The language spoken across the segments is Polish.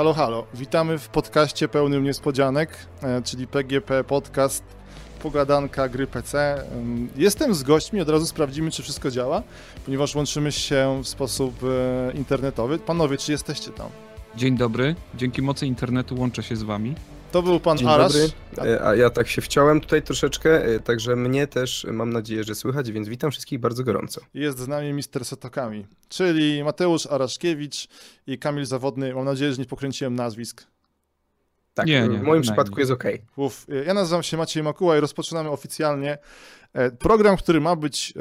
Halo, halo. Witamy w podcaście pełnym niespodzianek, e, czyli PGP Podcast Pogadanka Gry PC. Jestem z gośćmi, od razu sprawdzimy, czy wszystko działa, ponieważ łączymy się w sposób e, internetowy. Panowie, czy jesteście tam? Dzień dobry. Dzięki mocy internetu łączę się z wami. To był pan Dzień Arasz. dobry. E, A ja tak się wciąłem tutaj troszeczkę, e, także mnie też e, mam nadzieję, że słychać, więc witam wszystkich bardzo gorąco. Jest z nami Mister Setokami, czyli Mateusz Araszkiewicz i Kamil Zawodny. Mam nadzieję, że nie pokręciłem nazwisk. Tak, Nie, nie, w moim przypadku jest ok. Uf, ja nazywam się Maciej Makuła i rozpoczynamy oficjalnie program, który ma być,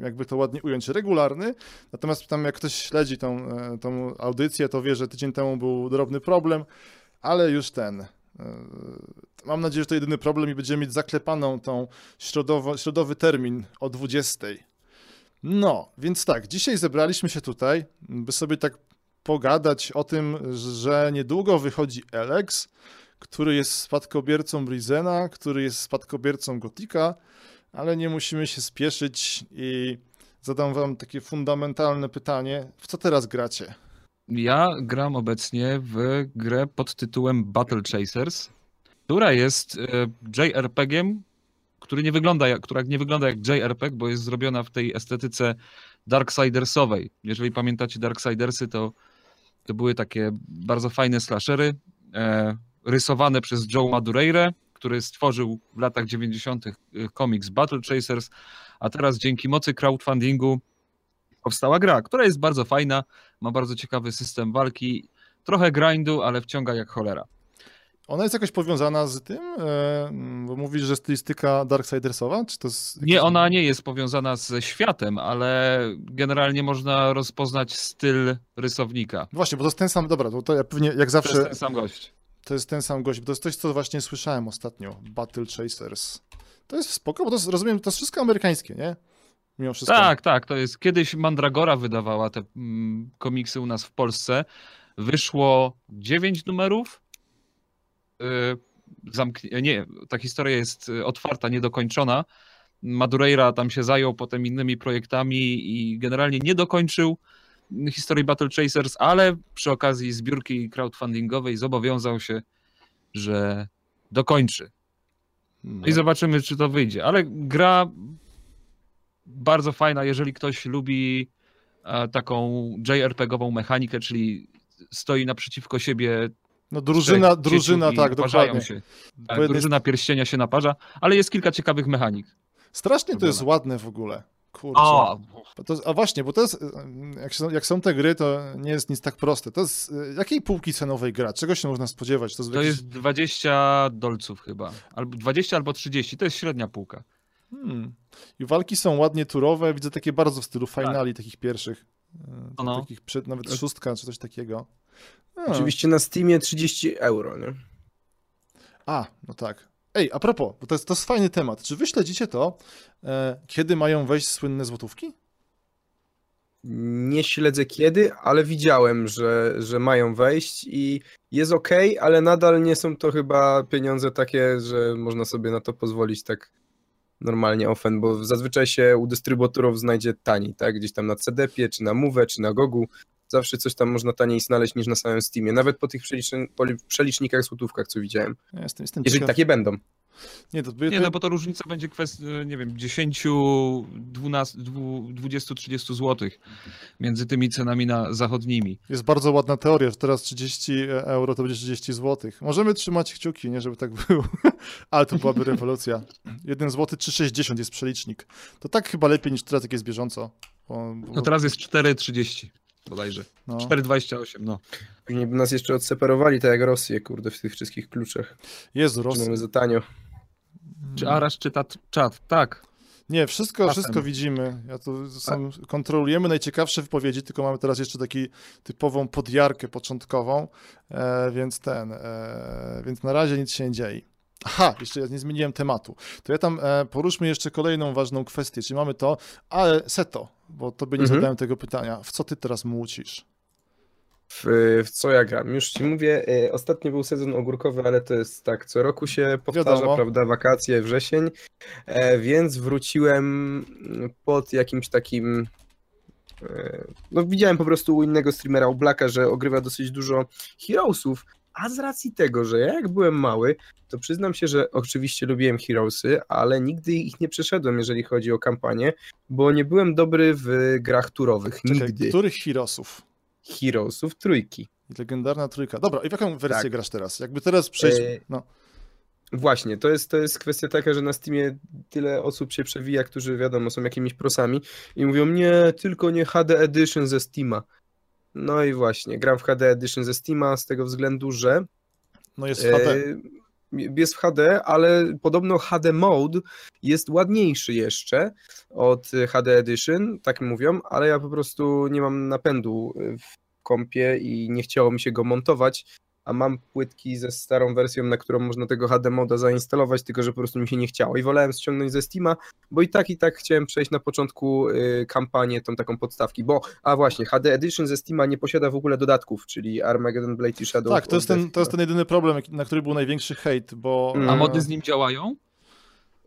jakby to ładnie ująć, regularny. Natomiast tam jak ktoś śledzi tą, tą audycję, to wie, że tydzień temu był drobny problem, ale już ten. E, Mam nadzieję, że to jedyny problem i będziemy mieć zaklepaną tą środowo, środowy termin o 20. No, więc tak, dzisiaj zebraliśmy się tutaj, by sobie tak pogadać o tym, że niedługo wychodzi Elex, który jest spadkobiercą Brizena, który jest spadkobiercą Gotika, ale nie musimy się spieszyć i zadam wam takie fundamentalne pytanie. W co teraz gracie? Ja gram obecnie w grę pod tytułem Battle Chasers, która jest e, JRPG-iem, który nie wygląda jak, która nie wygląda jak JRPG, bo jest zrobiona w tej estetyce Darksidersowej. Jeżeli pamiętacie Darksidersy, to, to były takie bardzo fajne slashery, e, rysowane przez Joe Madureira, który stworzył w latach 90. komiks Battle Chasers, a teraz dzięki mocy crowdfundingu powstała gra, która jest bardzo fajna, ma bardzo ciekawy system walki, trochę grindu, ale wciąga jak cholera. Ona jest jakoś powiązana z tym, e, bo mówisz, że stylistyka Darksidersowa? Czy to jest Nie, ona nie jest powiązana ze światem, ale generalnie można rozpoznać styl rysownika. Właśnie, bo to jest ten sam, dobra, to, to ja pewnie jak To jest zawsze, ten sam gość. to jest ten sam gość, bo to jest coś, co właśnie słyszałem ostatnio, Battle Chasers. To jest spoko, bo to jest, rozumiem, to jest wszystko amerykańskie, nie? Mimo wszystko. Tak, tak, to jest. Kiedyś Mandragora wydawała te mm, komiksy u nas w Polsce. Wyszło 9 numerów. Yy, zamknie... Nie, ta historia jest y, otwarta, niedokończona. Madureira tam się zajął potem innymi projektami i generalnie nie dokończył historii Battle Chasers, ale przy okazji zbiórki crowdfundingowej zobowiązał się, że dokończy. No. No i zobaczymy, czy to wyjdzie. Ale gra bardzo fajna, jeżeli ktoś lubi e, taką JRPG-ową mechanikę, czyli stoi naprzeciwko siebie. No drużyna, drużyna, tak, dokładnie. Się. Tak, drużyna pierścienia się naparza, ale jest kilka ciekawych mechanik. Strasznie to jest ładne w ogóle. Kurczę. Bo To, a właśnie, bo to jest, jak są, jak są te gry, to nie jest nic tak proste. To jest, jakiej półki cenowej gra? Czego się można spodziewać? To jest, To jakiś- jest 20 dolców chyba. Albo 20 albo 30. To jest średnia półka. Hmm. I walki są ładnie turowe, widzę takie bardzo w stylu finali takich pierwszych. y, No, no. Takich przed, nawet szóstka czy coś takiego. A, Oczywiście na Steamie 30 euro, nie? A, no tak. Ej, a propos, bo to jest, to jest fajny temat. Czy wy śledzicie to, e, kiedy mają wejść słynne złotówki? Nie śledzę kiedy, ale widziałem, że, że mają wejść i jest ok, ale nadal nie są to chyba pieniądze takie, że można sobie na to pozwolić tak normalnie ofen, bo zazwyczaj się u dystrybutorów znajdzie taniej, tak? Gdzieś tam na CDP, czy na Move, czy na Gogu. Zawsze coś tam można taniej znaleźć niż na samym Steamie, nawet po tych przelicznikach złotówkach, co widziałem. Ja jestem, jestem Jeżeli ciekaw. takie będą. Nie, to, Nie, no bo to różnica będzie kwestii, nie wiem, 10, 12, 20, 30 zł między tymi cenami na zachodnimi. Jest bardzo ładna teoria, że teraz 30 euro to będzie 30 zł. Możemy trzymać kciuki, nie, żeby tak było. Ale to byłaby rewolucja. 1 zł 3,60 jest przelicznik. To tak chyba lepiej niż teraz, jak jest bieżąco. Bo, bo, No teraz jest 4,30 bodajże. no. 4,28, no. Później by nas jeszcze odseparowali, tak jak Rosję, kurde, w tych wszystkich kluczach. Jezu, Rosja. mamy za tanio. Czy Arasz czyta czat? Tak. Nie, wszystko, Czasem. wszystko widzimy. Ja tu sam kontrolujemy najciekawsze wypowiedzi, tylko mamy teraz jeszcze taką typową podjarkę początkową, e, więc ten, e, więc na razie nic się nie dzieje. Aha, jeszcze ja nie zmieniłem tematu. To ja tam e, poruszmy jeszcze kolejną ważną kwestię, czyli mamy to, ale Seto, bo tobie nie Mhm. zadałem tego pytania, w co ty teraz młócisz? W, w co ja gram? Już ci mówię, e, ostatnio był sezon ogórkowy, ale to jest tak, co roku się powtarza, Wiadomo. prawda, wakacje, wrzesień, e, więc wróciłem pod jakimś takim E, No widziałem po prostu u innego streamera, u Blacka, że ogrywa dosyć dużo Heroesów, a z racji tego, że ja jak byłem mały, to przyznam się, że oczywiście lubiłem Heroesy, ale nigdy ich nie przeszedłem, jeżeli chodzi o kampanię, bo nie byłem dobry w grach turowych. Czekaj, Nigdy. których Heroesów? Heroesów trójki. Legendarna trójka. Dobra, i w jaką wersję Tak. grasz teraz? Jakby teraz przejść... E, No. Właśnie, to jest, to jest kwestia taka, że na Steamie tyle osób się przewija, którzy wiadomo są jakimiś prosami i mówią nie, tylko nie HD Edition ze Steama. No i właśnie, gram w HD Edition ze Steama z tego względu, że no jest w HD. e, jest w HD, ale podobno HD Mode jest ładniejszy jeszcze od HD Edition, tak mówią, ale ja po prostu nie mam napędu w kompie i nie chciało mi się go montować, a mam płytki ze starą wersją, na którą można tego HD moda zainstalować, tylko że po prostu mi się nie chciało i wolałem ściągnąć ze Steama, bo i tak i tak chciałem przejść na początku y, kampanię, tą taką podstawki, bo, a właśnie, HD Edition ze Steama nie posiada w ogóle dodatków, czyli Armageddon Blade i Shadow Tak, to jest, ten, to jest ten jedyny problem, na który był największy hejt, bo... Mm. A e, mody z nim działają?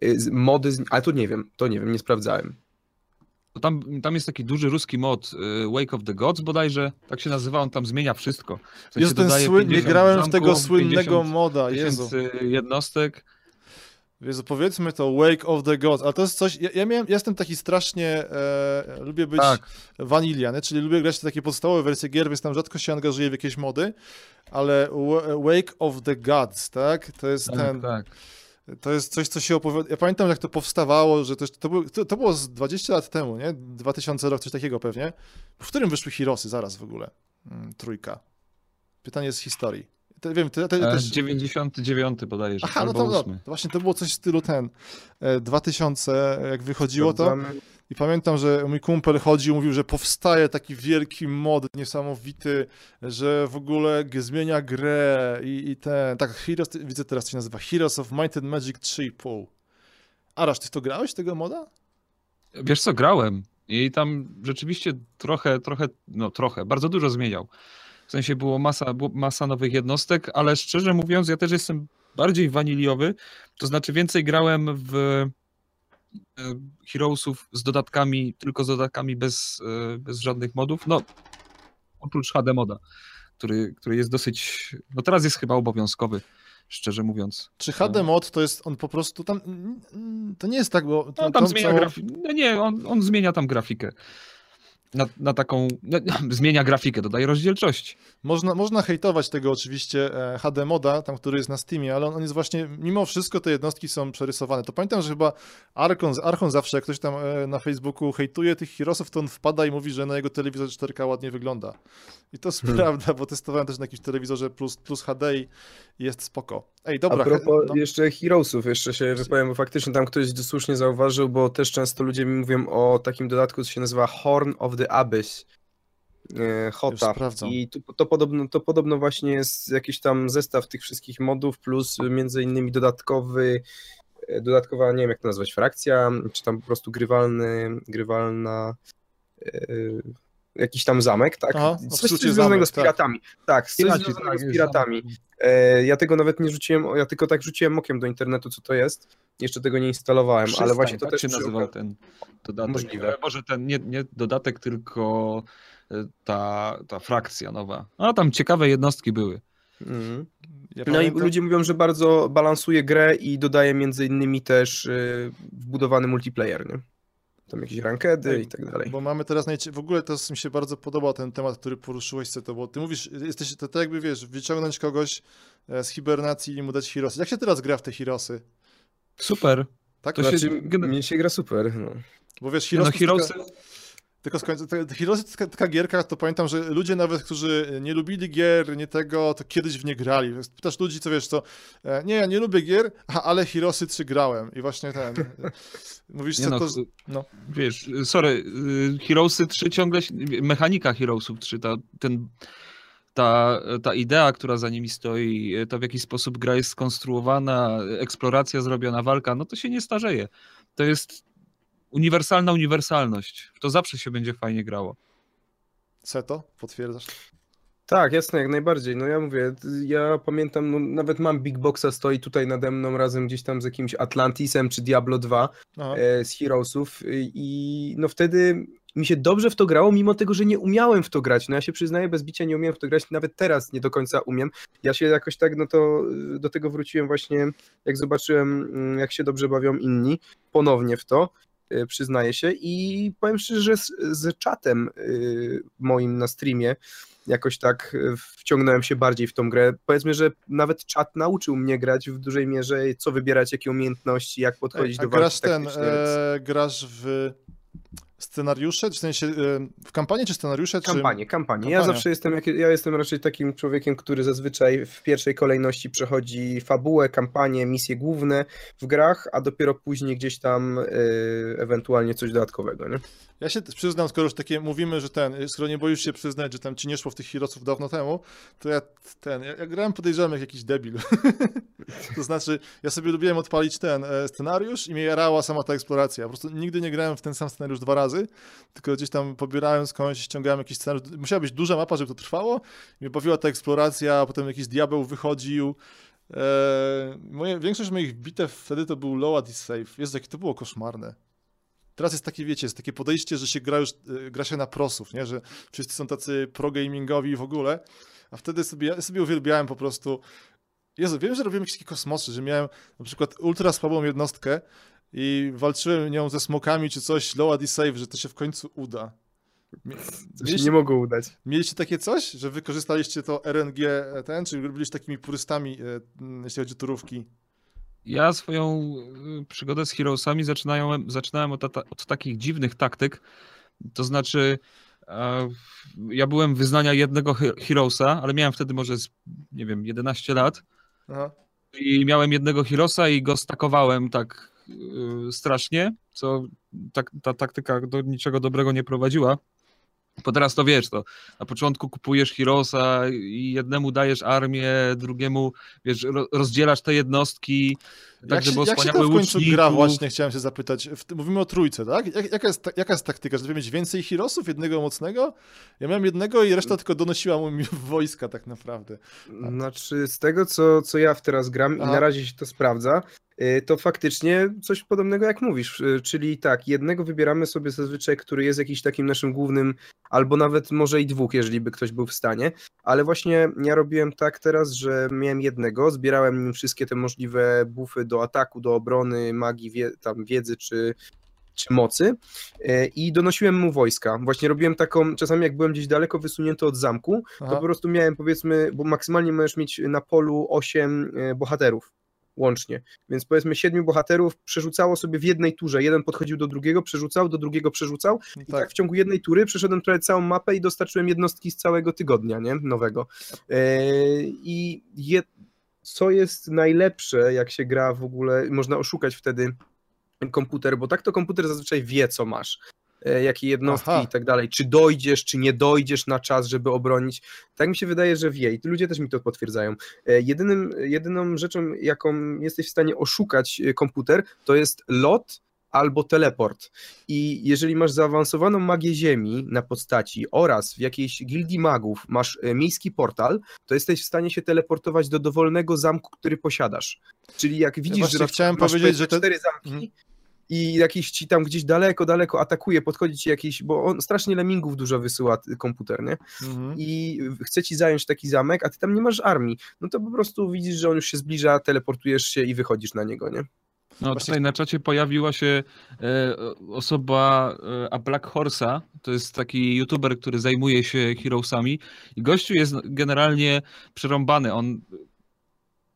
Y, z- Mody, z... ale to nie wiem, to nie wiem, nie sprawdzałem. To tam, tam jest taki duży ruski mod y, Wake of the Gods bodajże, tak się nazywa, on tam zmienia wszystko. W sensie Jest ten słynny, nie 50 grałem w tego słynnego 50 moda, Jezu. jednostek. Jezu, powiedzmy to Wake of the Gods, ale to jest coś, ja, ja miałem, jestem taki strasznie, e, lubię być Tak, vanilla, nie? czyli lubię grać w takie podstawowe wersje gier, więc tam rzadko się angażuję w jakieś mody, ale Wa- Wake of the Gods, tak? To jest tak, ten, tak. To jest coś, co się opowiada, ja pamiętam jak to powstawało, że to, to, było, to, to było z 20 lat temu, nie? 2000 rok, coś takiego pewnie. W którym wyszły Hirosy zaraz w ogóle? Mm, trójka. Pytanie z historii. Te, wiem, te, te, E, też... 99 bodajże, Aha, no to, no, 8. to właśnie to było coś w stylu ten e, 2000, jak wychodziło to. I pamiętam, że mój kumpel chodził, mówił, że powstaje taki wielki mod niesamowity, że w ogóle zmienia grę i, i ten, tak, Heroes, widzę teraz co się nazywa, Heroes of Might and Magic 3,5. Arasz, ty to grałeś, tego moda? Wiesz co, grałem i tam rzeczywiście trochę, trochę, no trochę, bardzo dużo zmieniał. W sensie było masa, było masa nowych jednostek, ale szczerze mówiąc, ja też jestem bardziej waniliowy, to znaczy więcej grałem w Heroesów z dodatkami, tylko z dodatkami bez, e, bez żadnych modów, no oprócz HD moda, który, który jest dosyć, no teraz jest chyba obowiązkowy, szczerze mówiąc. Czy HD mod to jest on po prostu tam, to nie jest tak, bo... No to- tam to zmienia całą- grafikę. No nie, on, on zmienia tam grafikę. Na, na taką. No, zmienia grafikę, dodaje rozdzielczości. Można, można hejtować tego oczywiście e, HD moda, tam który jest na Steamie, ale on, on jest właśnie, mimo wszystko te jednostki są przerysowane. To pamiętam, że chyba Arkon, Archon zawsze, jak ktoś tam e, na Facebooku hejtuje tych Heroesów, to on wpada i mówi, że na jego telewizor 4K ładnie wygląda. I to jest Hmm. prawda, bo testowałem też na jakimś telewizorze plus, plus HD i jest spoko. Ej, A dobra. propos no. jeszcze Heroesów, jeszcze się wypowiem, bo faktycznie tam ktoś słusznie zauważył, bo też często ludzie mi mówią o takim dodatku, co się nazywa Horn of the Abyss. e, Hota. I to, to, podobno, to podobno właśnie jest jakiś tam zestaw tych wszystkich modów, plus między innymi dodatkowy, e, dodatkowa, nie wiem jak to nazwać, frakcja, czy tam po prostu grywalny, grywalna e, jakiś tam zamek, tak? Aha, no coś, coś związanego zamek, z tak. piratami. Tak, coś Piraci, związanego tak, z piratami. tam- Ja tego nawet nie rzuciłem, ja tylko tak rzuciłem okiem do internetu, co to jest. Jeszcze tego nie instalowałem, ale Przystań, właśnie to tak też się nazywał ten dodatek. Możliwe. E, Może ten, nie, nie dodatek, tylko e, ta, ta frakcja nowa. A tam ciekawe jednostki były. Mhm. Ja No i pamiętam- ludzie mówią, że bardzo balansuje grę i dodaje między innymi też y, wbudowany multiplayer, nie? Tam jakieś rankedy i tak dalej. Bo mamy teraz najcie... w ogóle to mi się bardzo podobał ten temat, który poruszyłeś, Seto, bo ty mówisz, jesteś to tak jakby wiesz, wyciągnąć kogoś e, z hibernacji i mu dać Hirosy. Jak się teraz gra w te Hirosy? Super. Tak? To się- Znaczy, gen- mnie się gra super. No. Bo wiesz, No, Hirosy, Heroesy, tylko, tylko skończę, te, te Heroesy to taka, taka gierka, to pamiętam, że ludzie nawet, którzy nie lubili gier, nie tego, to kiedyś w nie grali. Pytasz ludzi, co wiesz, to e, nie, ja nie lubię gier, ale Heroesy 3 grałem i właśnie ten, e, mówisz, nie co no, to, no. wiesz, sorry, y, Heroesy 3 ciągle, się- mechanika Heroesów 3, ta, ten, ta, ta idea, która za nimi stoi, to w jaki sposób gra jest skonstruowana, eksploracja zrobiona, walka, no to się nie starzeje. To jest uniwersalna uniwersalność. To zawsze się będzie fajnie grało. Seto, potwierdzasz? Tak, jasne, jak najbardziej. No ja mówię, ja pamiętam, no, nawet mam Big Boxa stoi tutaj nade mną razem gdzieś tam z jakimś Atlantisem czy Diablo 2 Aha. e, z Heroesów i no wtedy mi się dobrze w to grało, mimo tego, że nie umiałem w to grać. No ja się przyznaję, bez bicia nie umiem w to grać, nawet teraz nie do końca umiem. Ja się jakoś tak, no to y, do tego wróciłem właśnie, jak zobaczyłem, mm, jak się dobrze bawią inni, ponownie w to, y, przyznaję się i powiem szczerze, że z, z czatem y, moim na streamie jakoś tak wciągnąłem się bardziej w tą grę. Powiedzmy, że nawet czat nauczył mnie grać w dużej mierze, co wybierać, jakie umiejętności, jak podchodzić A do grasz walki ten, taktycznej, więc- e, grasz w scenariusze, w sensie e, w kampanii czy scenariusze? Kampanię, kampanię. Ja Kampania. zawsze jestem, ja jestem raczej takim człowiekiem, który zazwyczaj w pierwszej kolejności przechodzi fabułę, kampanię, misje główne w grach, a dopiero później gdzieś tam y, ewentualnie coś dodatkowego, nie? Czy... Ja się przyznam, skoro już takie mówimy, że ten, skoro nie boisz się przyznać, że tam ci nie szło w tych Heroesów dawno temu, to ja ten, ja, ja grałem podejrzewam jak jakiś debil. to znaczy, ja sobie lubiłem odpalić ten e, scenariusz i mnie jarała sama ta eksploracja. Po prostu nigdy nie grałem w ten sam scenariusz dwa razy, tylko gdzieś tam pobierałem skądś, ściągałem jakiś scenariusz. Musiała być duża mapa, żeby to trwało. I mnie bawiła ta eksploracja, a potem jakiś diabeł wychodził. E, moje, większość moich bitew wtedy to był low is safe. Jezu, jakie to było koszmarne. Teraz jest takie, wiecie, jest takie podejście, że się gra już, e, gra się na prosów, nie? Że wszyscy są tacy pro-gamingowi w ogóle, a wtedy sobie, ja sobie uwielbiałem po prostu Jezu, wiem, że robiłem jakieś takie kosmosy, że miałem na przykład ultra słabą jednostkę i walczyłem nią ze smokami czy coś, low is safe, że to się w końcu uda. Mieliście, nie mogło udać. mieliście takie coś, że wykorzystaliście to RNG e, ten, czy byliście takimi purystami, e, jeśli chodzi o turówki? Ja swoją y, przygodę z Heroesami zaczynałem, zaczynałem od, od takich dziwnych taktyk. To znaczy, e, ja byłem wyznania jednego he- Heroesa, ale miałem wtedy może, z, nie wiem, 11 lat. Aha. I miałem jednego Heroesa i go stakowałem tak strasznie, co tak, ta taktyka do niczego dobrego nie prowadziła. Bo teraz to wiesz, to na początku kupujesz Heroesa i jednemu dajesz armię, drugiemu wiesz, ro, rozdzielasz te jednostki, tak jak, żeby się, jak się to w końcu łuczników. gra właśnie, chciałem się zapytać. W, mówimy o trójce, tak? Jak, jaka, jest, ta- jaka jest taktyka? Żeby mieć więcej Heroesów, jednego mocnego? Ja miałem jednego i reszta tylko donosiła mu mi wojska tak naprawdę. Znaczy, z tego co, co ja w teraz gram Aha. i na razie się to sprawdza, y, to faktycznie coś podobnego jak mówisz. y, Czyli tak, jednego wybieramy sobie zazwyczaj, który jest jakiś takim naszym głównym, albo nawet może i dwóch, jeżeli by ktoś był w stanie. Ale właśnie ja robiłem tak teraz, że miałem jednego, zbierałem nim wszystkie te możliwe buffy do ataku, do obrony, magii, wie, tam wiedzy czy, czy mocy y, i donosiłem mu wojska. Właśnie robiłem taką, czasami jak byłem gdzieś daleko wysunięty od zamku, to Aha. po prostu miałem powiedzmy, bo maksymalnie możesz mieć na polu 8 e, bohaterów łącznie. Więc powiedzmy siedmiu bohaterów przerzucało sobie w jednej turze. Jeden podchodził do drugiego, przerzucał, do drugiego przerzucał. I tak, Tak. w ciągu jednej tury przeszedłem prawie całą mapę i dostarczyłem jednostki z całego tygodnia, nie? Nowego. E, I je, co jest najlepsze, jak się gra w ogóle, można oszukać wtedy komputer, bo tak to komputer zazwyczaj wie, co masz. E, Jakie jednostki Aha. i tak dalej. Czy dojdziesz, czy nie dojdziesz na czas, żeby obronić. Tak mi się wydaje, że wie i ludzie też mi to potwierdzają. E, Jedynym, jedyną rzeczą, jaką jesteś w stanie oszukać e, komputer, to jest lot albo teleport. I jeżeli masz zaawansowaną magię ziemi na postaci oraz w jakiejś gildii magów masz miejski portal, to jesteś w stanie się teleportować do dowolnego zamku, który posiadasz. Czyli jak widzisz, właśnie że chciałem masz powiedzieć, że te- cztery zamki Mhm. I jakiś ci tam gdzieś daleko, daleko atakuje, podchodzi ci jakiś, bo on strasznie lemmingów dużo wysyła t- komputer, nie? Mhm. I chce ci zająć taki zamek, a ty tam nie masz armii. No to po prostu widzisz, że on już się zbliża, teleportujesz się i wychodzisz na niego, nie? No Właśnie- tutaj na czacie pojawiła się e, osoba e, a Black Horse'a, to jest taki youtuber, który zajmuje się Heroesami i gościu jest generalnie przerąbany, on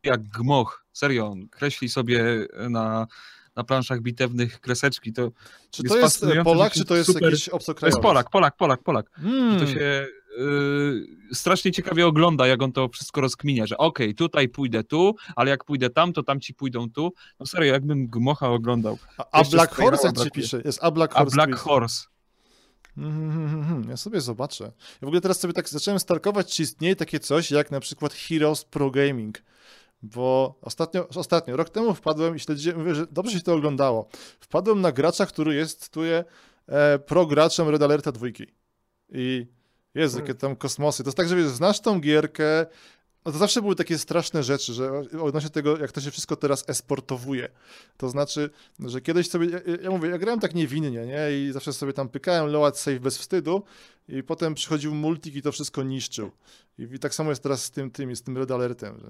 jak gmoch, serio, on kreśli sobie na, na planszach bitewnych kreseczki, to, Czy jest to jest Polak, czy to jest super- jakiś to obcokrajowiec? jest Polak, Polak, Polak, Polak. Hmm. To się y, strasznie ciekawie ogląda, jak on to wszystko rozkminia, że okej, tutaj pójdę tu, ale jak pójdę tam, to tam ci pójdą tu. No serio, jakbym gmocha oglądał. A, a Black Horse, jak ci pisze? Jest A Black A Horse. Black Twist. Horse. Mhm, mhm, mhm. Ja sobie zobaczę. Ja w ogóle teraz sobie tak zacząłem starkować, czy istnieje takie coś jak na przykład Heroes Pro Gaming. Bo ostatnio, ostatnio, rok temu wpadłem i śledziłem, mówię, że dobrze się to oglądało. Wpadłem na gracza, który jest tu e, pro graczem Red Alerta 2. I Jezu, jakie tam kosmosy. To jest tak, że wiesz, znasz tą gierkę, No to zawsze były takie straszne rzeczy, że odnośnie tego, jak to się wszystko teraz esportowuje. To znaczy, że kiedyś sobie, ja, ja mówię, ja grałem tak niewinnie, nie? I zawsze sobie tam pykałem load save bez wstydu i potem przychodził multik i to wszystko niszczył. I, i tak samo jest teraz z tym, tym, z tym Red Alertem. Że...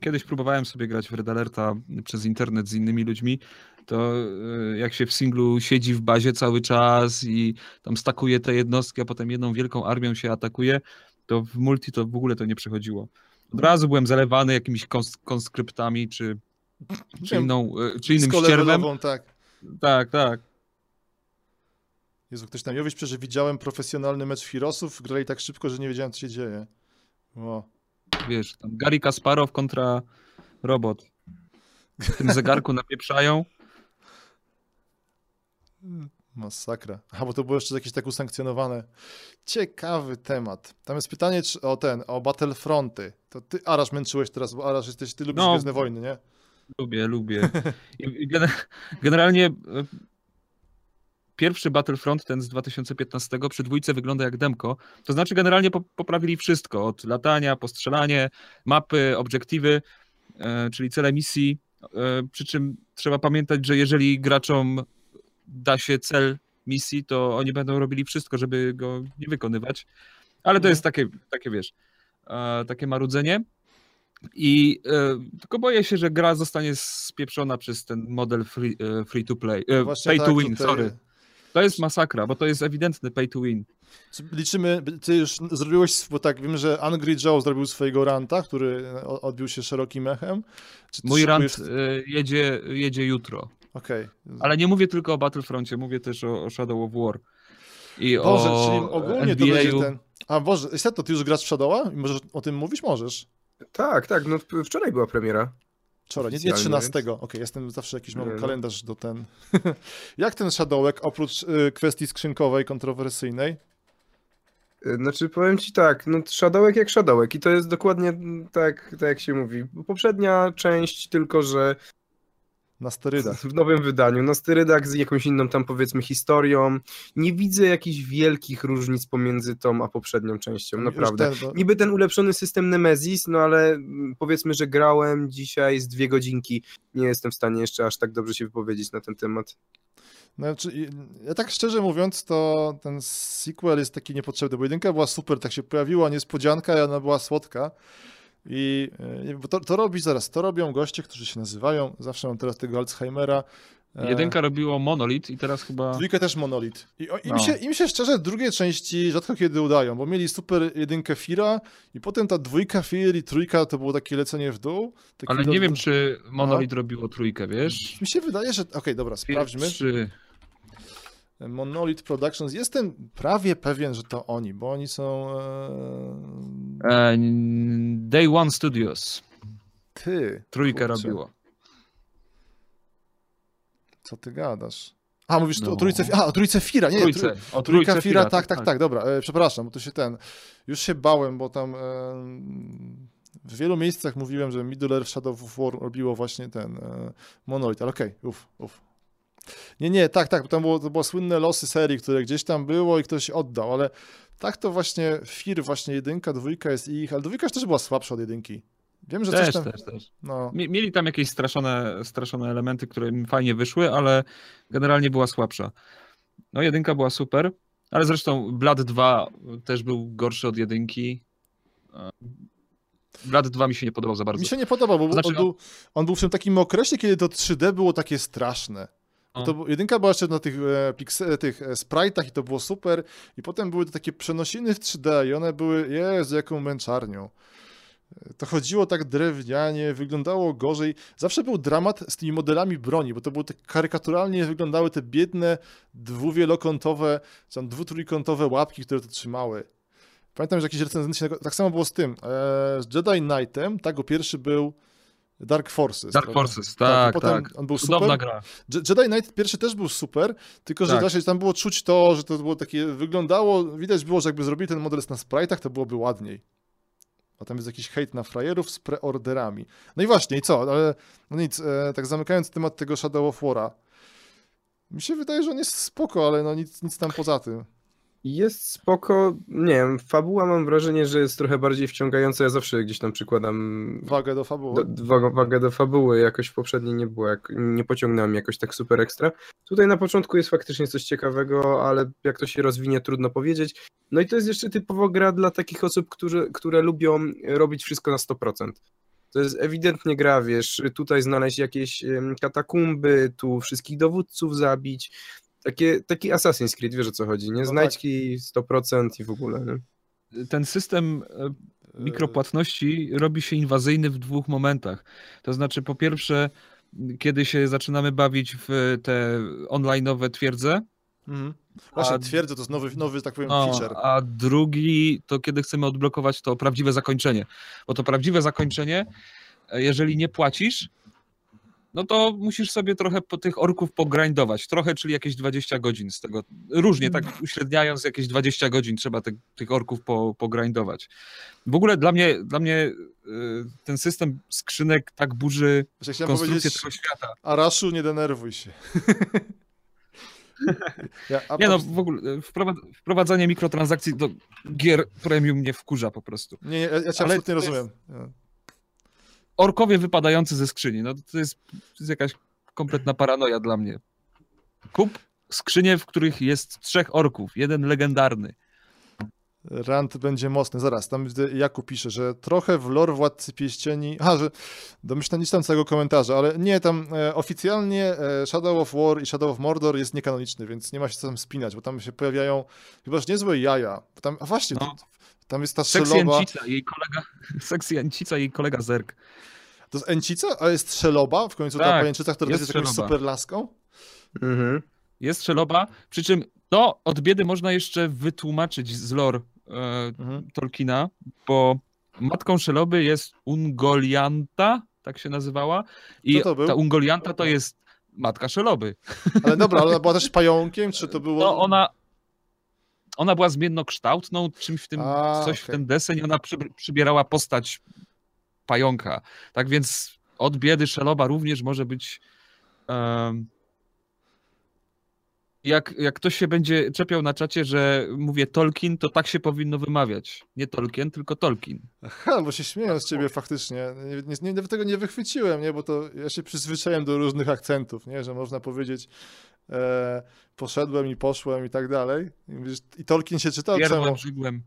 Kiedyś próbowałem sobie grać w Red Alerta przez internet z innymi ludźmi, to y, jak się w singlu siedzi w bazie cały czas i tam stakuje te jednostki, a potem jedną wielką armią się atakuje, to w multi to w ogóle to nie przechodziło. Od razu byłem zalewany jakimiś kons konskryptami, czy, czy, inną, y, czy innym ścierwem. tak. Tak, tak. Jezu, ktoś tam Jowiś że widziałem profesjonalny mecz Hirosów, grali tak szybko, że nie wiedziałem, co się dzieje. O. Wiesz, tam Gary Kasparow kontra robot. W tym zegarku napieprzają. Masakra. A bo to było jeszcze jakieś tak usankcjonowane. Ciekawy temat. Tam jest pytanie czy, o ten, o Battlefronty. To ty, Arasz, męczyłeś teraz, bo Arasz jesteś, ty lubisz no, Gwiezdne Wojny, nie? Lubię, lubię. Generalnie e, pierwszy Battlefront, ten z 2015, przy dwójce wygląda jak demko. To znaczy generalnie poprawili wszystko, od latania, postrzelanie, mapy, obiektywy, e, czyli cele misji. E, przy czym trzeba pamiętać, że jeżeli graczom da się cel misji, to oni będą robili wszystko, żeby go nie wykonywać. Ale to mhm. jest takie, takie wiesz, e, takie marudzenie. I e, tylko boję się, że gra zostanie spieprzona przez ten model free, e, free to play. E, pay tak, to win, tutaj... sorry. To jest masakra, bo to jest ewidentny pay to win. Liczymy, ty już zrobiłeś, bo tak wiem, że Angry Joe zrobił swojego ranta, który odbił się szerokim echem. Mój rant jedzie, jedzie jutro. Okej. Okay. Ale nie mówię tylko o Battlefroncie, mówię też o, o Shadow of War. I Boże, o czyli ogólnie NBA-u. to będzie ten... A Boże, to ty już grasz w Shadowa? I możesz o tym mówić? Możesz. Tak, tak, no wczoraj była premiera. Wczoraj, nie, nie 13. Więc... Okej, okay, jestem zawsze jakiś mam kalendarz do ten. Jak ten Shadowek, oprócz y, kwestii skrzynkowej, kontrowersyjnej? Y, znaczy, powiem ci tak, no Shadowek jak Shadowek i to jest dokładnie tak, tak jak się mówi. Poprzednia część, tylko że na sterydach. W nowym wydaniu, na sterydach z jakąś inną tam powiedzmy historią. Nie widzę jakichś wielkich różnic pomiędzy tą a poprzednią częścią, naprawdę. Ten, bo... Niby ten ulepszony system Nemesis, no ale mm, powiedzmy, że grałem dzisiaj z dwie godzinki. Nie jestem w stanie jeszcze aż tak dobrze się wypowiedzieć na ten temat. Znaczy, ja tak szczerze mówiąc, to ten sequel jest taki niepotrzebny, bo jedynka była super, tak się pojawiła niespodzianka i ona była słodka. I e, to, to robi zaraz, to robią goście, którzy się nazywają, zawsze mam teraz tego Alzheimera. E, Jedynka robiło Monolith i teraz chyba... Dwójkę też Monolith. I o, im, no. się, im się szczerze drugie części rzadko kiedy udają, bo mieli super jedynkę Fira i potem ta dwójka Fir i trójka to było takie lecenie w dół. Ale do... nie wiem, czy Monolith no. robiło trójkę, wiesz? Mi się wydaje, że... Okej, okay, dobra, sprawdźmy. Trzy. Monolith Productions. Jestem prawie pewien, że to oni, bo oni są. E... E, Day One Studios. Ty. Trójkę kurczę. robiło. Co ty gadasz? A, mówisz no. o trójce, a, o trójce Fira, nie, trójce, trój, o trójka Fira, Fira, tak, tak, tak, tak, dobra, e, przepraszam, bo to się ten, już się bałem, bo tam e, w wielu miejscach mówiłem, że Middle Earth Shadow of War robiło właśnie ten e, Monolith, ale okej, okay, uff, uff, nie, nie, tak, tak, tam było, to było słynne losy serii, które gdzieś tam było i ktoś oddał, ale tak to właśnie Fir, właśnie jedynka, dwójka jest ich, ale dwójka też była słabsza od jedynki. Wiem, że też, coś tam... też, też. No. Mieli tam jakieś straszone, straszone elementy, które im fajnie wyszły, ale generalnie była słabsza. No jedynka była super, ale zresztą Blood 2 też był gorszy od jedynki. Blood 2 mi się nie podobał za bardzo. Mi się nie podobał, bo znaczy, on, był, on był w tym takim okresie, kiedy to 3D było takie straszne. To, jedynka była jeszcze na tych, e, tych e, sprite'ach i to było super. I potem były to takie przenosiny w 3D i one były, jezu, jaką męczarnią. E, to chodziło tak drewnianie, wyglądało gorzej. Zawsze był dramat z tymi modelami broni, bo to były tak karykaturalnie wyglądały te biedne, dwuwielokątowe, czy tam dwutrójkątowe łapki, które to trzymały. Pamiętam, że jakiś recenzent się... Tak samo było z tym. z Jedi Knightem, tak, go pierwszy był Dark Forces. Dark prawda? Forces, tak, tak. tak. On był Cudowna super. gra. Jedi Knight pierwszy też był super, tylko że tak. tam było czuć to, że to było takie, wyglądało, widać było, że jakby zrobili ten model na sprite'ach, to byłoby ładniej. A tam jest jakiś hejt na frajerów z preorderami. No i właśnie, i co? Ale no nic, e, tak zamykając temat tego Shadow of War'a. Mi się wydaje, że on jest spoko, ale no nic, nic tam poza tym. Jest spoko, nie wiem, fabuła mam wrażenie, że jest trochę bardziej wciągająca, ja zawsze gdzieś tam przykładam Wagę do fabuły. do, wagę, wagę do fabuły, jakoś w poprzedniej nie było, jak, nie pociągnąłem jakoś tak super ekstra. Tutaj na początku jest faktycznie coś ciekawego, ale jak to się rozwinie, trudno powiedzieć. No i to jest jeszcze typowo gra dla takich osób, którzy, które lubią robić wszystko na 100%. To jest ewidentnie gra, wiesz, tutaj znaleźć jakieś katakumby, tu wszystkich dowódców zabić. Takie, taki Assassin's Creed, wiesz o co chodzi, nie? tak. Znajdźki 100% i w ogóle, nie? Ten system e, mikropłatności robi się inwazyjny w dwóch momentach. To znaczy, po pierwsze, kiedy się zaczynamy bawić w te online'owe twierdze, Mhm. Właśnie A- twierdzę, to jest nowy, nowy tak powiem, no, feature. a drugi to kiedy chcemy odblokować to prawdziwe zakończenie. Bo to prawdziwe zakończenie, e, jeżeli nie płacisz, no to musisz sobie trochę po tych orków pogrindować. Trochę, czyli jakieś 20 godzin z tego. Różnie, tak uśredniając, jakieś 20 godzin trzeba te, tych orków po, pogrindować. W ogóle dla mnie, dla mnie y, ten system skrzynek tak burzy chciałem konstrukcję tego świata. Araszu, nie denerwuj się. ja, Nie no, w ogóle y, wprowadz- wprowadzanie mikrotransakcji do gier premium mnie wkurza po prostu. nie, nie, ja, ja cię ale absolutnie jest- rozumiem. Ja. Orkowie wypadający ze skrzyni. No to jest, to jest jakaś kompletna paranoja dla mnie. Kup skrzynie, w których jest trzech orków, jeden legendarny. Rant będzie mocny. Zaraz, tam Jakub pisze, że trochę w lore Władcy Pierścieni... Aha, że domyślam, nie czytam całego komentarza, ale nie, tam e, oficjalnie e, Shadow of War i Shadow of Mordor jest niekanoniczny, więc nie ma się co tam spinać, bo tam się pojawiają chyba że niezłe jaja. Tam, a właśnie, No. to, tam jest ta Sexy strzeloba. Encica, jej kolega, Sexy Encica i jej kolega Zerk. To jest Encica, a jest strzeloba, w końcu ta Tak, pajęczyca, która jest jest jakąś super laską. Mhm. Jest strzeloba, przy czym to od biedy można jeszcze wytłumaczyć z lore e, Mhm. Tolkiena, bo matką szeloby jest Ungolianta, tak się nazywała, i Kto to był? ta Ungolianta to jest matka szeloby. Ale dobra, ale ona była też pająkiem, czy to było... No ona, ona była zmiennokształtną, czymś w tym, A, coś w okej. ten deseń, ona przy, przybierała postać pająka. Tak więc od biedy szeloba również może być em, jak, jak ktoś się będzie czepiał na czacie, że mówię Tolkien, to tak się powinno wymawiać. Nie Tolkien, tylko Tolkien. Aha, bo się śmieją z ciebie faktycznie. Nie, nie, nie, tego nie wychwyciłem, nie? Bo to ja się przyzwyczaiłem do różnych akcentów, nie? Że można powiedzieć e, poszedłem i poszłem i tak dalej. I, mówisz, i Tolkien się czytał czemu? Żygłem.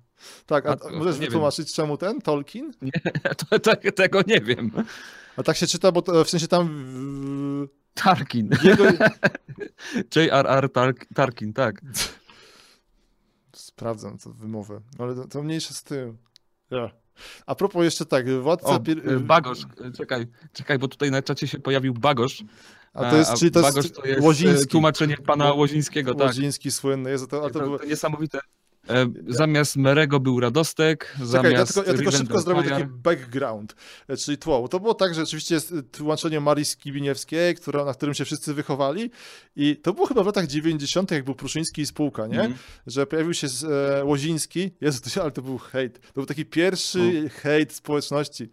Tak, a, a możesz nie wiem. wytłumaczyć czemu ten Tolkien? To, to, tego nie wiem. A tak się czyta, bo to, w sensie tam w, Tarkin. jego... J.R.R. Tark, Tarkin, tak. Sprawdzam to wymowę, ale to, to mniejsze z tym. A propos jeszcze tak, Władca... O, Bagosz, czekaj, czekaj, bo tutaj na czacie się pojawił Bagosz. A to jest, czyli to jest, to jest e, Łoziński. tłumaczenie pana Łozińskiego, tak. Łoziński słynny. Jest to, ale to To, to niesamowite. E, Zamiast Merego był Radostek, Czekaj, zamiast ja tylko, ja tylko szybko zrobię taki background, e, czyli tło. To było tak, że oczywiście jest e, tłumaczenie Marii Skibiniewskiej, która, na którym się wszyscy wychowali i to było chyba w latach 90., jak był Pruszyński i spółka, nie? Mhm. Że pojawił się Łoziński, Jezu, to, ale to był hejt. To był taki pierwszy hejt społeczności.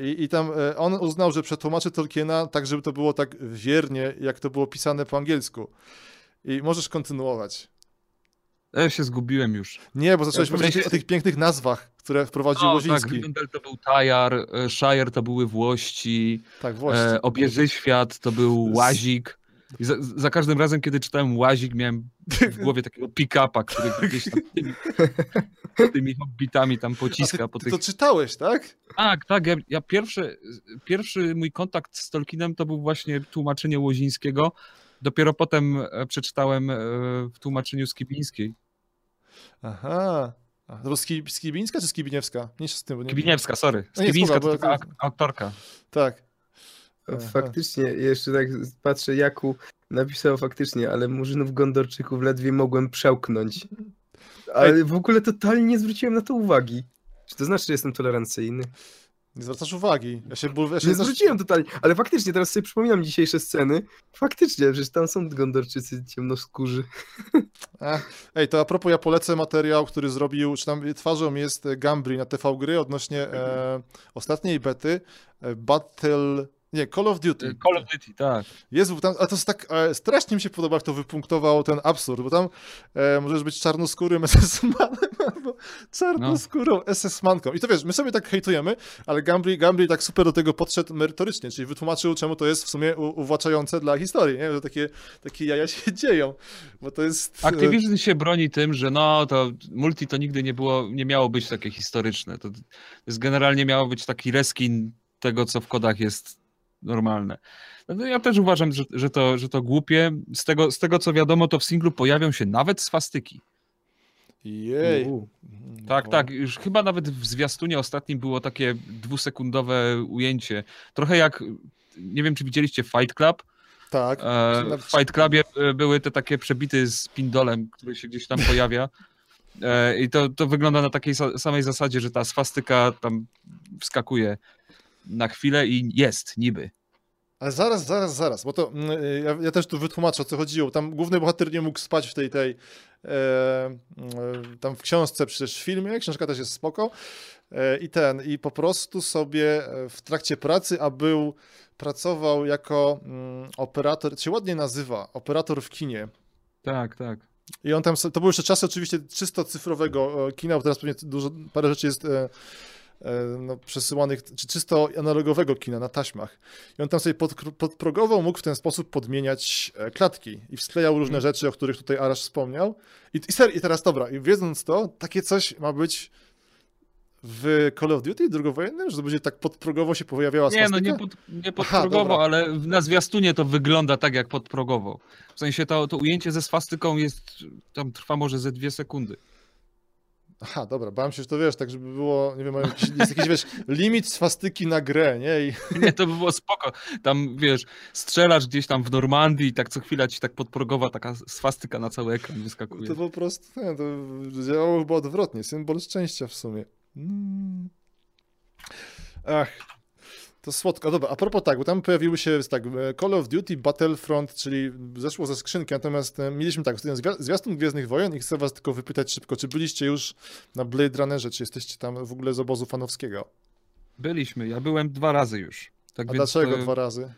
I, I tam on uznał, że przetłumaczy Tolkiena tak, żeby to było tak wiernie, jak to było pisane po angielsku. I możesz kontynuować. Ja się zgubiłem już. Nie, bo zacząłeś Ja powiedzieć sensie- o tych pięknych nazwach, które wprowadził No, tak, Łoziński. Rivendell to był Tajar, e, Shire to były Włości, Tak, e, Obieży Świat to był Łazik. I za, za każdym razem, kiedy czytałem Łazik, miałem w głowie takiego pick-upa, który gdzieś tam tymi, tymi hobbitami tam A ty, pociska po ty tych... to czytałeś, tak? Tak, tak. Ja, ja pierwszy, pierwszy mój kontakt z Tolkienem to był właśnie tłumaczenie Łozińskiego. Dopiero potem e, przeczytałem e, w tłumaczeniu Skibińskiej. Aha. To Skibińska czy Skibiniewska? Nie z tym, nie... Skibiniewska, sorry. No nie, Skibińska spoko, to aktorka. Tak. Aha. Faktycznie, jeszcze tak patrzę, Jaku napisał faktycznie, ale murzynów gondorczyków ledwie mogłem przełknąć. Ale w ogóle totalnie nie zwróciłem na to uwagi. Czy to znaczy, że jestem tolerancyjny? Nie zwracasz uwagi. Ja się, ból... ja się Nie zwróciłem totalnie, ale faktycznie, teraz sobie przypominam dzisiejsze sceny. Faktycznie, przecież tam są gondorczycy ciemnoskórzy. Ej, to a propos, ja polecę materiał, który zrobił, czy tam twarzą jest Gambri na TV Gry odnośnie e, ostatniej bety e, Battle Nie, Call of Duty. Call of Duty, tak. Jest, bo tam, a to jest tak, e, strasznie mi się podoba, jak to wypunktowało ten absurd, bo tam e, możesz być czarnoskórym SS-manem albo czarnoskórą SS-manką. I to wiesz, my sobie tak hejtujemy, ale Gambri, Gambri tak super do tego podszedł merytorycznie, czyli wytłumaczył, czemu to jest w sumie u, uwłaczające dla historii, nie? że takie, takie jaja się dzieją, bo to jest... e, Activision się broni tym, że no to multi to nigdy nie było, nie miało być takie historyczne. To jest generalnie miało być taki reskin tego, co w kodach jest normalne. No ja też uważam, że, że, to, że to głupie. Z tego, z tego co wiadomo, to w singlu pojawią się nawet swastyki. Jej. U. Tak, No. tak. Już chyba nawet w zwiastunie ostatnim było takie dwusekundowe ujęcie. Trochę jak, nie wiem czy widzieliście Fight Club. Tak. E, w Fight Clubie e, były te takie przebity z pindolem, który się gdzieś tam pojawia. E, I to, to wygląda na takiej sa- samej zasadzie, że ta swastyka tam wskakuje na chwilę i jest, niby. Ale zaraz, zaraz, zaraz, bo to mm, y, ja, ja też tu wytłumaczę, o co chodziło. Tam główny bohater nie mógł spać w tej, tej e, e, tam w książce, przecież w filmie, książka też jest spoko. E, I ten, i po prostu sobie e, w trakcie pracy, a był, pracował jako mm, operator, to się ładnie nazywa, operator w kinie. Tak, tak. I on tam, to były jeszcze czasy oczywiście czysto cyfrowego e, kina, bo teraz pewnie dużo, parę rzeczy jest e, no, przesyłanych, czy czysto analogowego kina na taśmach. I on tam sobie pod, podprogowo mógł w ten sposób podmieniać e, klatki i wsklejał różne rzeczy, o których tutaj Arasz wspomniał. I, i, ser, I teraz dobra, i wiedząc to, takie coś ma być w Call of Duty drugowojennym, że to będzie tak podprogowo się pojawiała Nie, no nie, pod, nie podprogowo, dobra. ale w- na zwiastunie to wygląda tak jak podprogowo. W sensie to, to ujęcie ze swastyką jest, tam trwa może ze dwie sekundy. Aha, dobra, bałem się, że to wiesz, tak żeby było, nie wiem, jakiś, jest jakiś, wiesz, limit swastyki na grę, nie? I Nie, to by było spoko. Tam, wiesz, strzelasz gdzieś tam w Normandii i tak co chwila ci tak podprogowa taka swastyka na cały ekran wyskakuje. To po prostu nie, to działało chyba odwrotnie. Symbol szczęścia w sumie. Mm. Ach, to słodko. Dobra, a propos tak, bo tam pojawiły się tak, e, Call of Duty Battlefront, czyli zeszło ze skrzynki, natomiast e, mieliśmy tak, zwi- zwiastun Gwiezdnych Wojen i chcę was tylko wypytać szybko, czy byliście już na Blade Runnerze, czy jesteście tam w ogóle z obozu fanowskiego? Byliśmy, ja byłem dwa razy już. Tak A więc dlaczego to, dwa razy?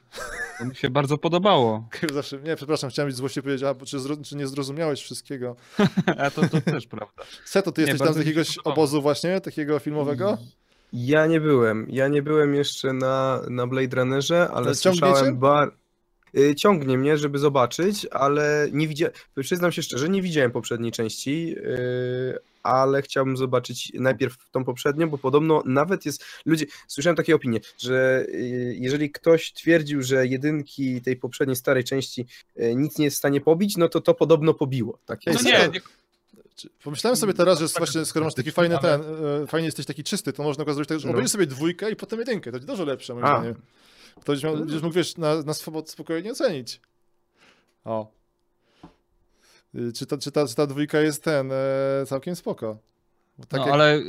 to mi się bardzo podobało. Zawsze, nie, przepraszam, chciałem być złośliwie powiedzieć, a, czy, zro, czy nie zrozumiałeś wszystkiego? A to, to też prawda. Seto, ty Nie, jesteś tam z jakiegoś obozu właśnie, takiego filmowego? Ja nie byłem. Ja nie byłem jeszcze na, na Blade Runnerze, ale słyszałem bar... Y, Ciągnie mnie, żeby zobaczyć, ale nie widziałem. Przyznam się szczerze, nie widziałem poprzedniej części, y, ale chciałbym zobaczyć najpierw tą poprzednią, bo podobno nawet jest. Ludzie, słyszałem takie opinie, że y, jeżeli ktoś twierdził, że jedynki tej poprzedniej starej części nic nie jest w stanie pobić, no to to podobno pobiło. Tak No jest. nie, Pomyślałem sobie teraz, że właśnie skoro masz taki fajny ten, e, fajnie jesteś taki czysty, to można go zrobić tak, że No. obejrzysz sobie dwójkę i potem jedynkę. To będzie dużo lepsze moim zdaniem. To będziesz, miał, będziesz mógł, wiesz, na, na spokojnie ocenić. O. Y, Czy ta, czy ta, czy ta dwójka jest ten, e, całkiem spoko. Tak no, jak- ale y,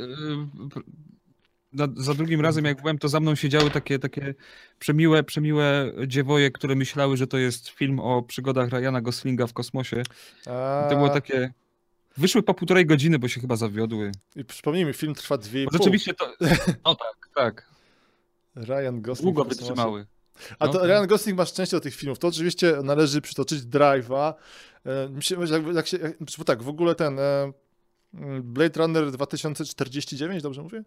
na, za drugim razem jak byłem, to za mną siedziały takie, takie przemiłe, przemiłe dziewoje, które myślały, że to jest film o przygodach Ryana Goslinga w kosmosie. A, I to było takie... Wyszły po półtorej godziny, bo się chyba zawiodły. I przypomnijmy, film trwa dwie i pół. rzeczywiście to... No tak, tak. Ryan Gosling Długo wytrzymały. A No. to Ryan Gosling ma szczęście do tych filmów. To oczywiście należy przytoczyć Drive'a. E, Jak, jak się, jak, bo tak, w ogóle ten e, mm, Blade Runner 2049, dobrze mówię?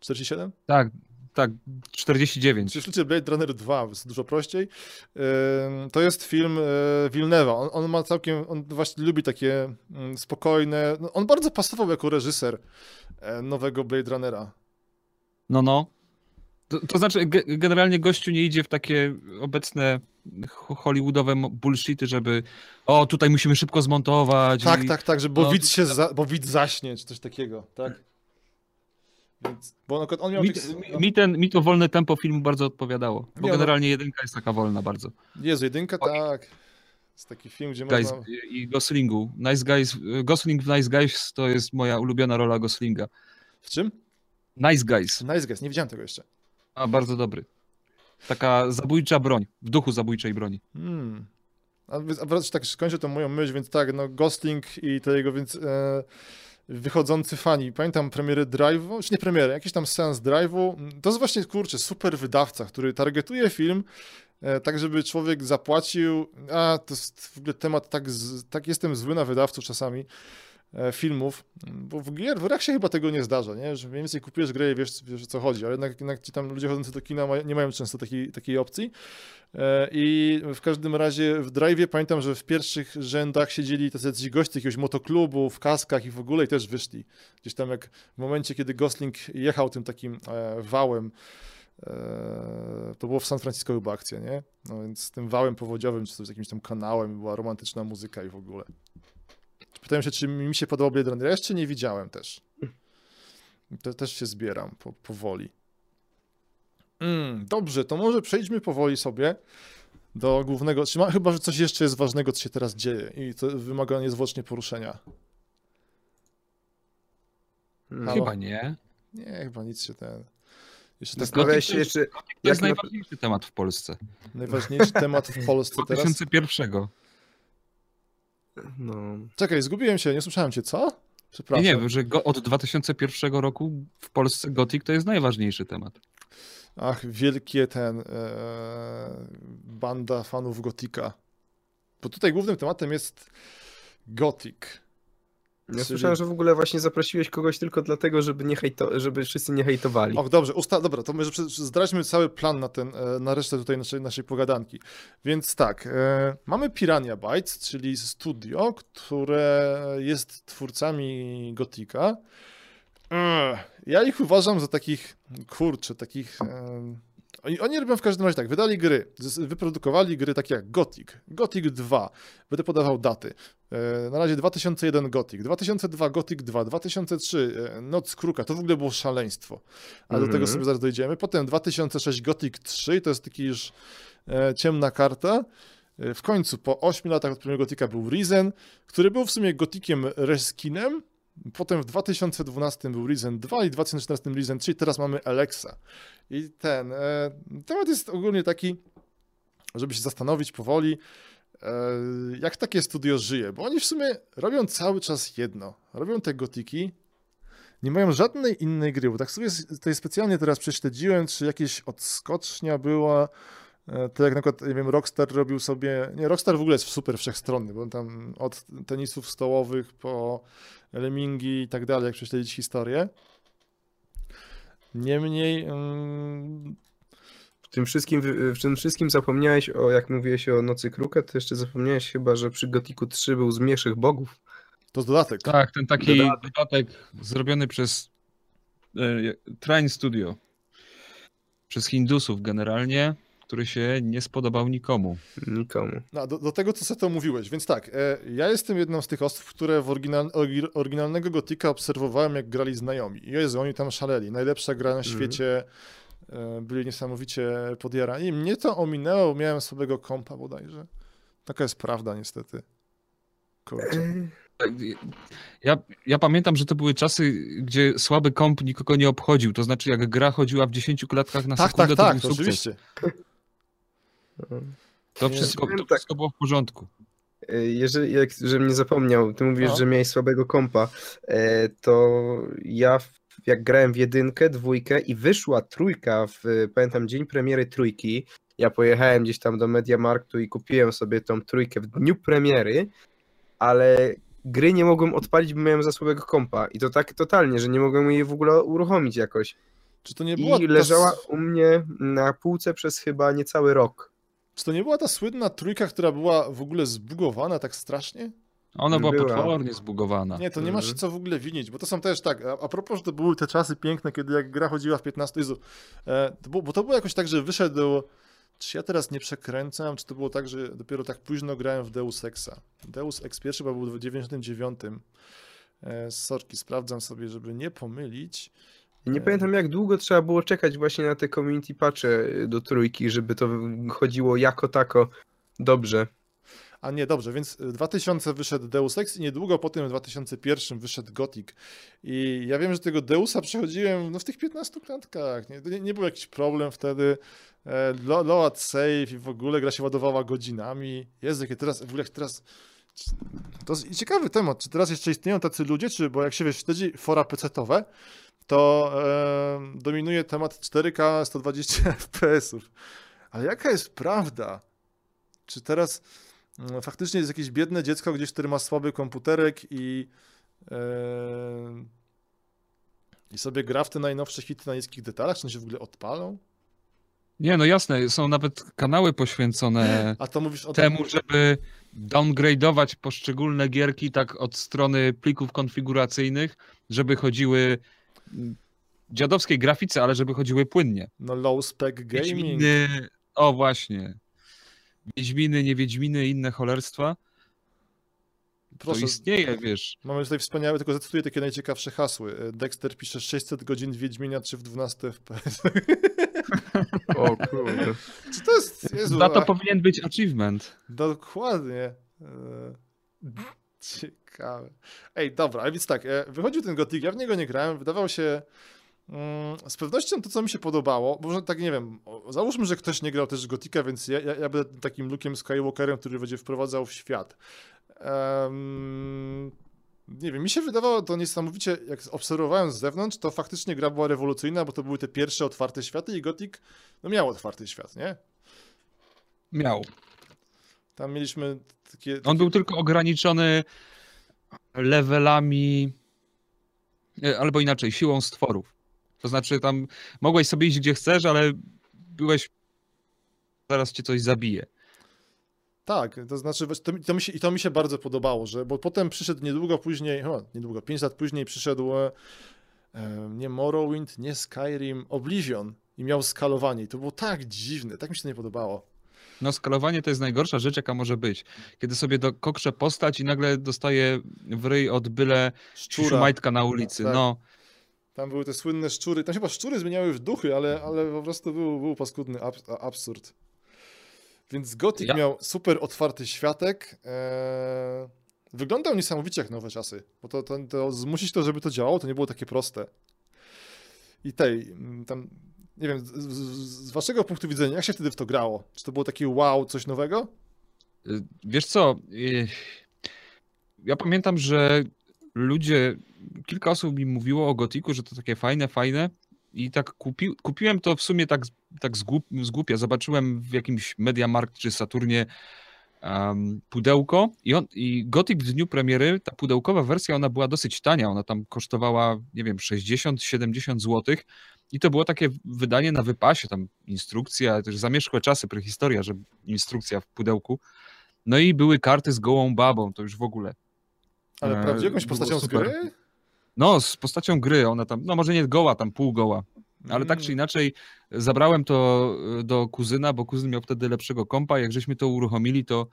47? Tak, tak, 49. Czyli śledźcie Blade Runner 2, jest dużo prościej. E, To jest film e, Villeneuve'a. On, on ma całkiem, on właśnie lubi takie mm, spokojne, no, on bardzo pasował jako reżyser e, nowego Blade Runnera. No, no. To, to znaczy, ge- generalnie gościu nie idzie w takie obecne ho- hollywoodowe bullshity, żeby o, tutaj musimy szybko zmontować. Tak, i... tak, tak, że bo no, widz się, za, bo widz zaśnie, czy coś takiego, tak? Więc, bo przykład on miał Mi, tych, mi, mi, ten, mi to wolne tempo filmu bardzo odpowiadało, bo no- generalnie jedynka jest taka wolna bardzo. Jezu, jedynka, Oj. tak. Jest taki film, gdzie Guys można... i Goslingu. Nice Guys, Gosling w Nice Guys to jest moja ulubiona rola Goslinga. W czym? Nice Guys, Nice Guys, nie widziałem tego jeszcze. a bardzo dobry. Taka zabójcza broń, w duchu zabójczej broni. Hmm. A, a tak skończę tą moją myśl, więc tak, no Gosling i to jego, więc e, wychodzący fani. Pamiętam premiery Drive'u, czy nie premiery, jakiś tam seans Drive'u. To jest właśnie, kurczę, super wydawca, który targetuje film e, tak, żeby człowiek zapłacił. A, to jest w ogóle temat tak, tak jestem zły na wydawców czasami filmów, bo w gier, w grach się chyba tego nie zdarza, nie? że mniej więcej kupujesz grę i wiesz, wiesz o co chodzi, ale jednak, jednak ci tam ludzie chodzący do kina nie mają często takiej, takiej opcji. E, I w każdym razie w Drive'ie pamiętam, że w pierwszych rzędach siedzieli tacy goście jakiegoś motoklubu w kaskach i w ogóle i też wyszli. Gdzieś tam jak w momencie, kiedy Gosling jechał tym takim e, wałem, e, to było w San Francisco chyba akcja, nie? No więc tym wałem powodziowym, czy coś jakimś tam kanałem, była romantyczna muzyka i w ogóle. Pytałem się, czy mi się podobał Blade Runner. Ja jeszcze nie widziałem też. To też się zbieram po, powoli. Mm, dobrze, to może przejdźmy powoli sobie do głównego. Czy ma, chyba, że coś jeszcze jest ważnego, co się teraz dzieje i to wymaga niezwłocznie poruszenia. Hmm. Halo? Chyba nie. Nie, chyba nic się ten. Jeszcze tak Zastanawiałeś się jeszcze, To jak jest na- najważniejszy temat w Polsce. najważniejszy temat w Polsce teraz. 2001. no, Czekaj, zgubiłem się, nie słyszałem cię, co? Nie, Przepraszam. nie, że go, od 2001 roku w Polsce Gothic to jest najważniejszy temat. Ach, wielkie ten. E, banda fanów Gotika. Bo tutaj głównym tematem jest Gothic. Ja słyszałem, że w ogóle właśnie zaprosiłeś kogoś tylko dlatego, żeby, nie hejto, żeby wszyscy nie hejtowali. Och, dobrze, usta- dobra, to może zdradźmy cały plan na, ten, e, na resztę tutaj naszej, naszej pogadanki. Więc tak, e, mamy Pirania Bytes, czyli studio, które jest twórcami Gotika. Ech, Ja ich uważam za takich, kurczę, takich... e, Oni, oni robią w każdym razie tak, wydali gry, wyprodukowali gry takie jak Gothic, Gothic 2, będę podawał daty. E, Na razie 2001 Gothic, 2002 Gothic 2, 2003 e, Noc Kruka, to w ogóle było szaleństwo, ale do tego Mhm. sobie zaraz dojdziemy. Potem 2006 Gothic 3, to jest taki już e, ciemna karta. W końcu po 8 latach od premiery Gotika był Risen, który był w sumie Gotikiem reskinem. Potem w 2012 był Risen 2 i w 2014 Risen 3, teraz mamy Alexa. I ten e, temat jest ogólnie taki, żeby się zastanowić powoli, e, jak takie studio żyje, bo oni w sumie robią cały czas jedno. Robią te gotiki, nie mają żadnej innej gry, bo tak sobie tutaj specjalnie teraz prześledziłem, czy jakieś odskocznia była, to jak na przykład, nie wiem, Rockstar robił sobie, nie, Rockstar w ogóle jest super wszechstronny, bo on tam od tenisów stołowych po Lemmingi i tak dalej, jak prześledzić historię. Niemniej, mm, W tym wszystkim, w tym wszystkim zapomniałeś o, jak mówiłeś o Nocy Kruka, to jeszcze zapomniałeś chyba, że przy Gotiku 3 był Zmierzch Bogów. to jest dodatek. Tak, ten taki Dodatek. dodatek, zrobiony przez e, Train Studio. Przez Hindusów generalnie, który się nie spodobał nikomu. Nikomu. No, do, do tego, co sobie to mówiłeś. Więc tak, e, ja jestem jedną z tych osób, które w oryginal, orygi- oryginalnego Gotika obserwowałem, jak grali znajomi. I Jezu, oni tam szaleli. Najlepsza gra na Mhm. świecie. E, byli niesamowicie podjarani. Mnie to ominęło, miałem słabego kompa bodajże. Taka jest prawda, niestety. Kurczę. Tak, Ja, ja pamiętam, że to były czasy, gdzie słaby komp nikogo nie obchodził. To znaczy, jak gra chodziła w 10 klatkach na Tak, sekundę, tak, tak, to to był sukces. oczywiście. To wszystko, to tak. wszystko było w porządku. E, Jeżeli, jak, żebym nie zapomniał, ty mówisz, No. że miałeś słabego kompa, e, to ja jak grałem w jedynkę, dwójkę i wyszła trójka, w, pamiętam dzień premiery trójki, ja pojechałem gdzieś tam do Mediamarktu i kupiłem sobie tą trójkę w dniu premiery, ale gry nie mogłem odpalić, bo miałem za słabego kompa i to tak totalnie, że nie mogłem jej w ogóle uruchomić jakoś. Czy to nie była I leżała u mnie na półce przez chyba niecały rok. Czy to nie była ta słynna trójka, która była w ogóle zbugowana tak strasznie? Ona była, Była. potwornie zbugowana. Nie, to nie masz się Mhm. co w ogóle winić, bo to są też tak, a, a propos, że to były te czasy piękne, kiedy jak gra chodziła w 15, Jezu, e, to było, bo to było jakoś tak, że wyszedł, czy ja teraz nie przekręcam, czy to było tak, że dopiero tak późno grałem w Deus Exa. Deus Ex pierwszy chyba był w 99. E, sorki, sprawdzam sobie, żeby nie pomylić. Nie E. pamiętam jak długo trzeba było czekać właśnie na te community patche y, do trójki, żeby to chodziło jako tako dobrze. A nie, dobrze, więc w 2000 wyszedł Deus Ex i niedługo potem w 2001 wyszedł Gothic. I ja wiem, że tego Deusa przechodziłem no, w tych 15 klatkach. Nie, nie, był jakiś problem wtedy. E, lo- load save i w ogóle gra się ładowała godzinami. Jezu, jakie teraz, w ogóle jak teraz... To jest ciekawy temat, czy teraz jeszcze istnieją tacy ludzie, czy, bo jak się wiesz, śledzi fora PC-towe, to e, dominuje temat 4K 120 FPS-ów. Ale jaka jest prawda? Czy teraz mm, faktycznie jest jakieś biedne dziecko gdzieś, które ma słaby komputerek i e, i sobie gra w te najnowsze hity na niskich detalach, czy one się w ogóle odpalą? Nie, no jasne, są nawet kanały poświęcone A to mówisz o temu, żeby downgrade'ować poszczególne gierki tak od strony plików konfiguracyjnych, żeby chodziły dziadowskiej grafice, ale żeby chodziły płynnie. No low spec gaming. Wiedźminy, o właśnie. Wiedźminy, nie Wiedźminy, inne cholerstwa. Proszę, To istnieje, wiesz. mamy tutaj wspaniałe, tylko zacytuję takie najciekawsze hasły. E, Dexter pisze 600 godzin Wiedźmienia 3 w 12 FPS. O kurde. Czy to jest... Jezu, Za to a- powinien być achievement. Dokładnie. Ciekawe. Ej, dobra, więc tak, e, wychodził ten Gothic, ja w niego nie grałem, wydawał się mm, z pewnością to, co mi się podobało, bo może tak, nie wiem, załóżmy, że ktoś nie grał też Gotika, więc ja, ja, ja będę takim Luke'em Skywalkerem, który będzie wprowadzał w świat. Em, nie wiem, mi się wydawało to niesamowicie, jak obserwowałem z zewnątrz, to faktycznie gra była rewolucyjna, bo to były te pierwsze otwarte światy i Gothic, no miał otwarty świat, nie? Miał. Tam mieliśmy takie... On takie... był tylko ograniczony levelami, e, albo inaczej, siłą stworów. To znaczy tam mogłeś sobie iść gdzie chcesz, ale byłeś zaraz cię coś zabije. Tak, to znaczy to, to mi się, i to mi się bardzo podobało, że bo potem przyszedł niedługo później, chyba niedługo, 5 lat później przyszedł e, e, nie Morrowind, nie Skyrim, Oblivion i miał skalowanie i to było tak dziwne, tak mi się to nie podobało. No skalowanie to jest najgorsza rzecz, jaka może być. Kiedy sobie dokokrze postać i nagle dostaje w ryj od byle Szczura, szumajtka na ulicy. Tak. No, tam były te słynne szczury, tam się chyba szczury zmieniały w duchy, ale, ale po prostu był, był paskudny abs absurd. Więc Gothic Ja- miał super otwarty światek. E, wyglądał niesamowicie jak nowe czasy, bo to, to, to zmusić to, żeby to działało, to nie było takie proste. I tej, mm, tam, nie wiem, z, z, waszego punktu widzenia, jak się wtedy w to grało? Czy to było takie wow, coś nowego? Y, Wiesz co? y, Ja pamiętam, że ludzie, kilka osób mi mówiło o Gotiku, że to takie fajne, fajne. I tak kupi, kupiłem to w sumie tak, tak z, głup, z głupia. Zobaczyłem w jakimś Mediamarkt czy Saturnie um, pudełko i, on, i Gothic w dniu premiery, ta pudełkowa wersja, ona była dosyć tania. Ona tam kosztowała, nie wiem, 60-70 zł. I to było takie wydanie na wypasie, tam instrukcja, też zamierzchłe czasy, prehistoria, że instrukcja w pudełku. No i były karty z gołą babą, to już w ogóle. Ale E, było postacią z gry? No, z postacią gry, ona tam, no może nie goła, tam pół goła, ale tak Mm. czy inaczej zabrałem to y, do kuzyna, bo kuzyn miał wtedy lepszego kompa. Jak żeśmy to uruchomili, to,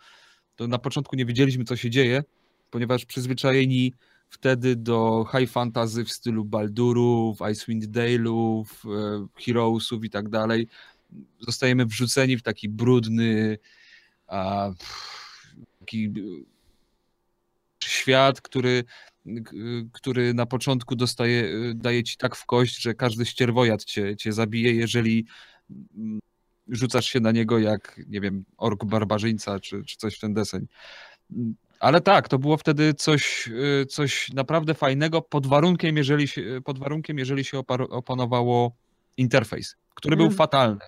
to na początku nie wiedzieliśmy, co się dzieje, ponieważ przyzwyczajeni wtedy do high fantasy w stylu Baldurów, Icewind Dale'ów, e, Heroesów i tak dalej, zostajemy wrzuceni w taki brudny, a, taki świat, który, który na początku dostaje, daje ci tak w kość, że każdy ścierwojad cię, cię zabije, jeżeli mm, rzucasz się na niego jak, nie wiem, ork barbarzyńca, czy, czy coś w ten deseń. Ale tak, to było wtedy coś, y, coś naprawdę fajnego, pod warunkiem, jeżeli się, pod warunkiem, jeżeli się opanowało interfejs, który był Mm. fatalny.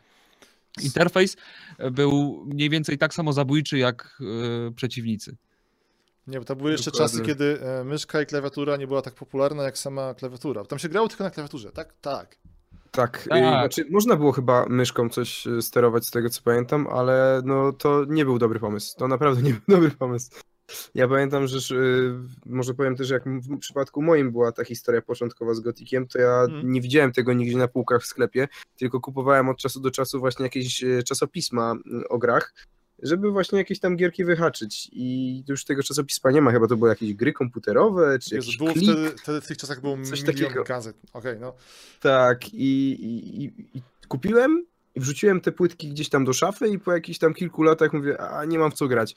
Interfejs był mniej więcej tak samo zabójczy jak y, przeciwnicy. Nie, bo to były jeszcze Dokładnie. czasy, kiedy e, myszka i klawiatura nie była tak popularna jak sama klawiatura. Tam się grało tylko na klawiaturze, tak? Tak. Tak, Tak. znaczy można było chyba myszką coś y, sterować z tego co pamiętam, ale no to nie był dobry pomysł. To naprawdę nie był dobry pomysł. Ja pamiętam, że y, może powiem też, jak w przypadku moim była ta historia początkowa z Gotikiem, to ja Mhm. nie widziałem tego nigdzie na półkach w sklepie, tylko kupowałem od czasu do czasu właśnie jakieś czasopisma o grach, żeby właśnie jakieś tam gierki wyhaczyć. I już tego czasopisma nie ma, chyba to były jakieś gry komputerowe, czy Jezu, jakiś było klik. wtedy, wtedy w tych czasach było Coś milion takiego. gazet. Okej, no. Tak, i, i, i, kupiłem i wrzuciłem te płytki gdzieś tam do szafy i po jakichś tam kilku latach mówię, a nie mam w co grać.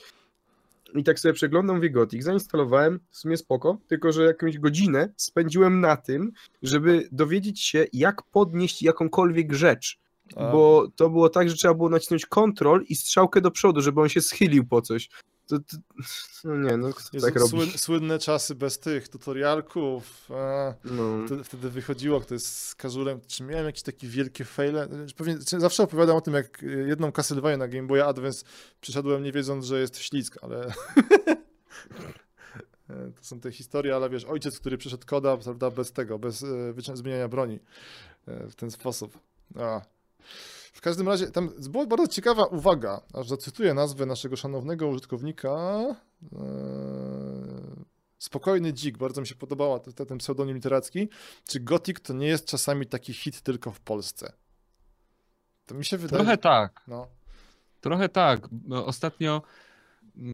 I tak sobie przeglądam mówię Gothic, zainstalowałem, w sumie spoko, tylko że jakąś godzinę spędziłem na tym, żeby dowiedzieć się, jak podnieść jakąkolwiek rzecz. A, Bo to było tak, że trzeba było nacisnąć kontrol i strzałkę do przodu, żeby on się schylił po coś. To, to, no nie, no kto Jezu, tak robi? słyn, słynne czasy bez tych tutorialków. E, No. wtedy, wtedy wychodziło, kto jest z Kazulem. Czy miałem jakieś takie wielkie faile? Pewnie, zawsze opowiadam o tym, jak jedną Castlevanię na Game Boy Advance przeszedłem nie wiedząc, że jest ślizg, ale... To są te historie, ale wiesz, ojciec, który przeszedł koda, prawda, bez tego, bez e, zmieniania broni e, w ten sposób. A. W każdym razie, tam była bardzo ciekawa uwaga, aż zacytuję nazwę naszego szanownego użytkownika. E, Spokojny Dzik, bardzo mi się podobała te- te- ten pseudonim literacki. Czy Gothic to nie jest czasami taki hit tylko w Polsce? To mi się wydaje. Trochę tak. No. Trochę tak. No, Ostatnio mm,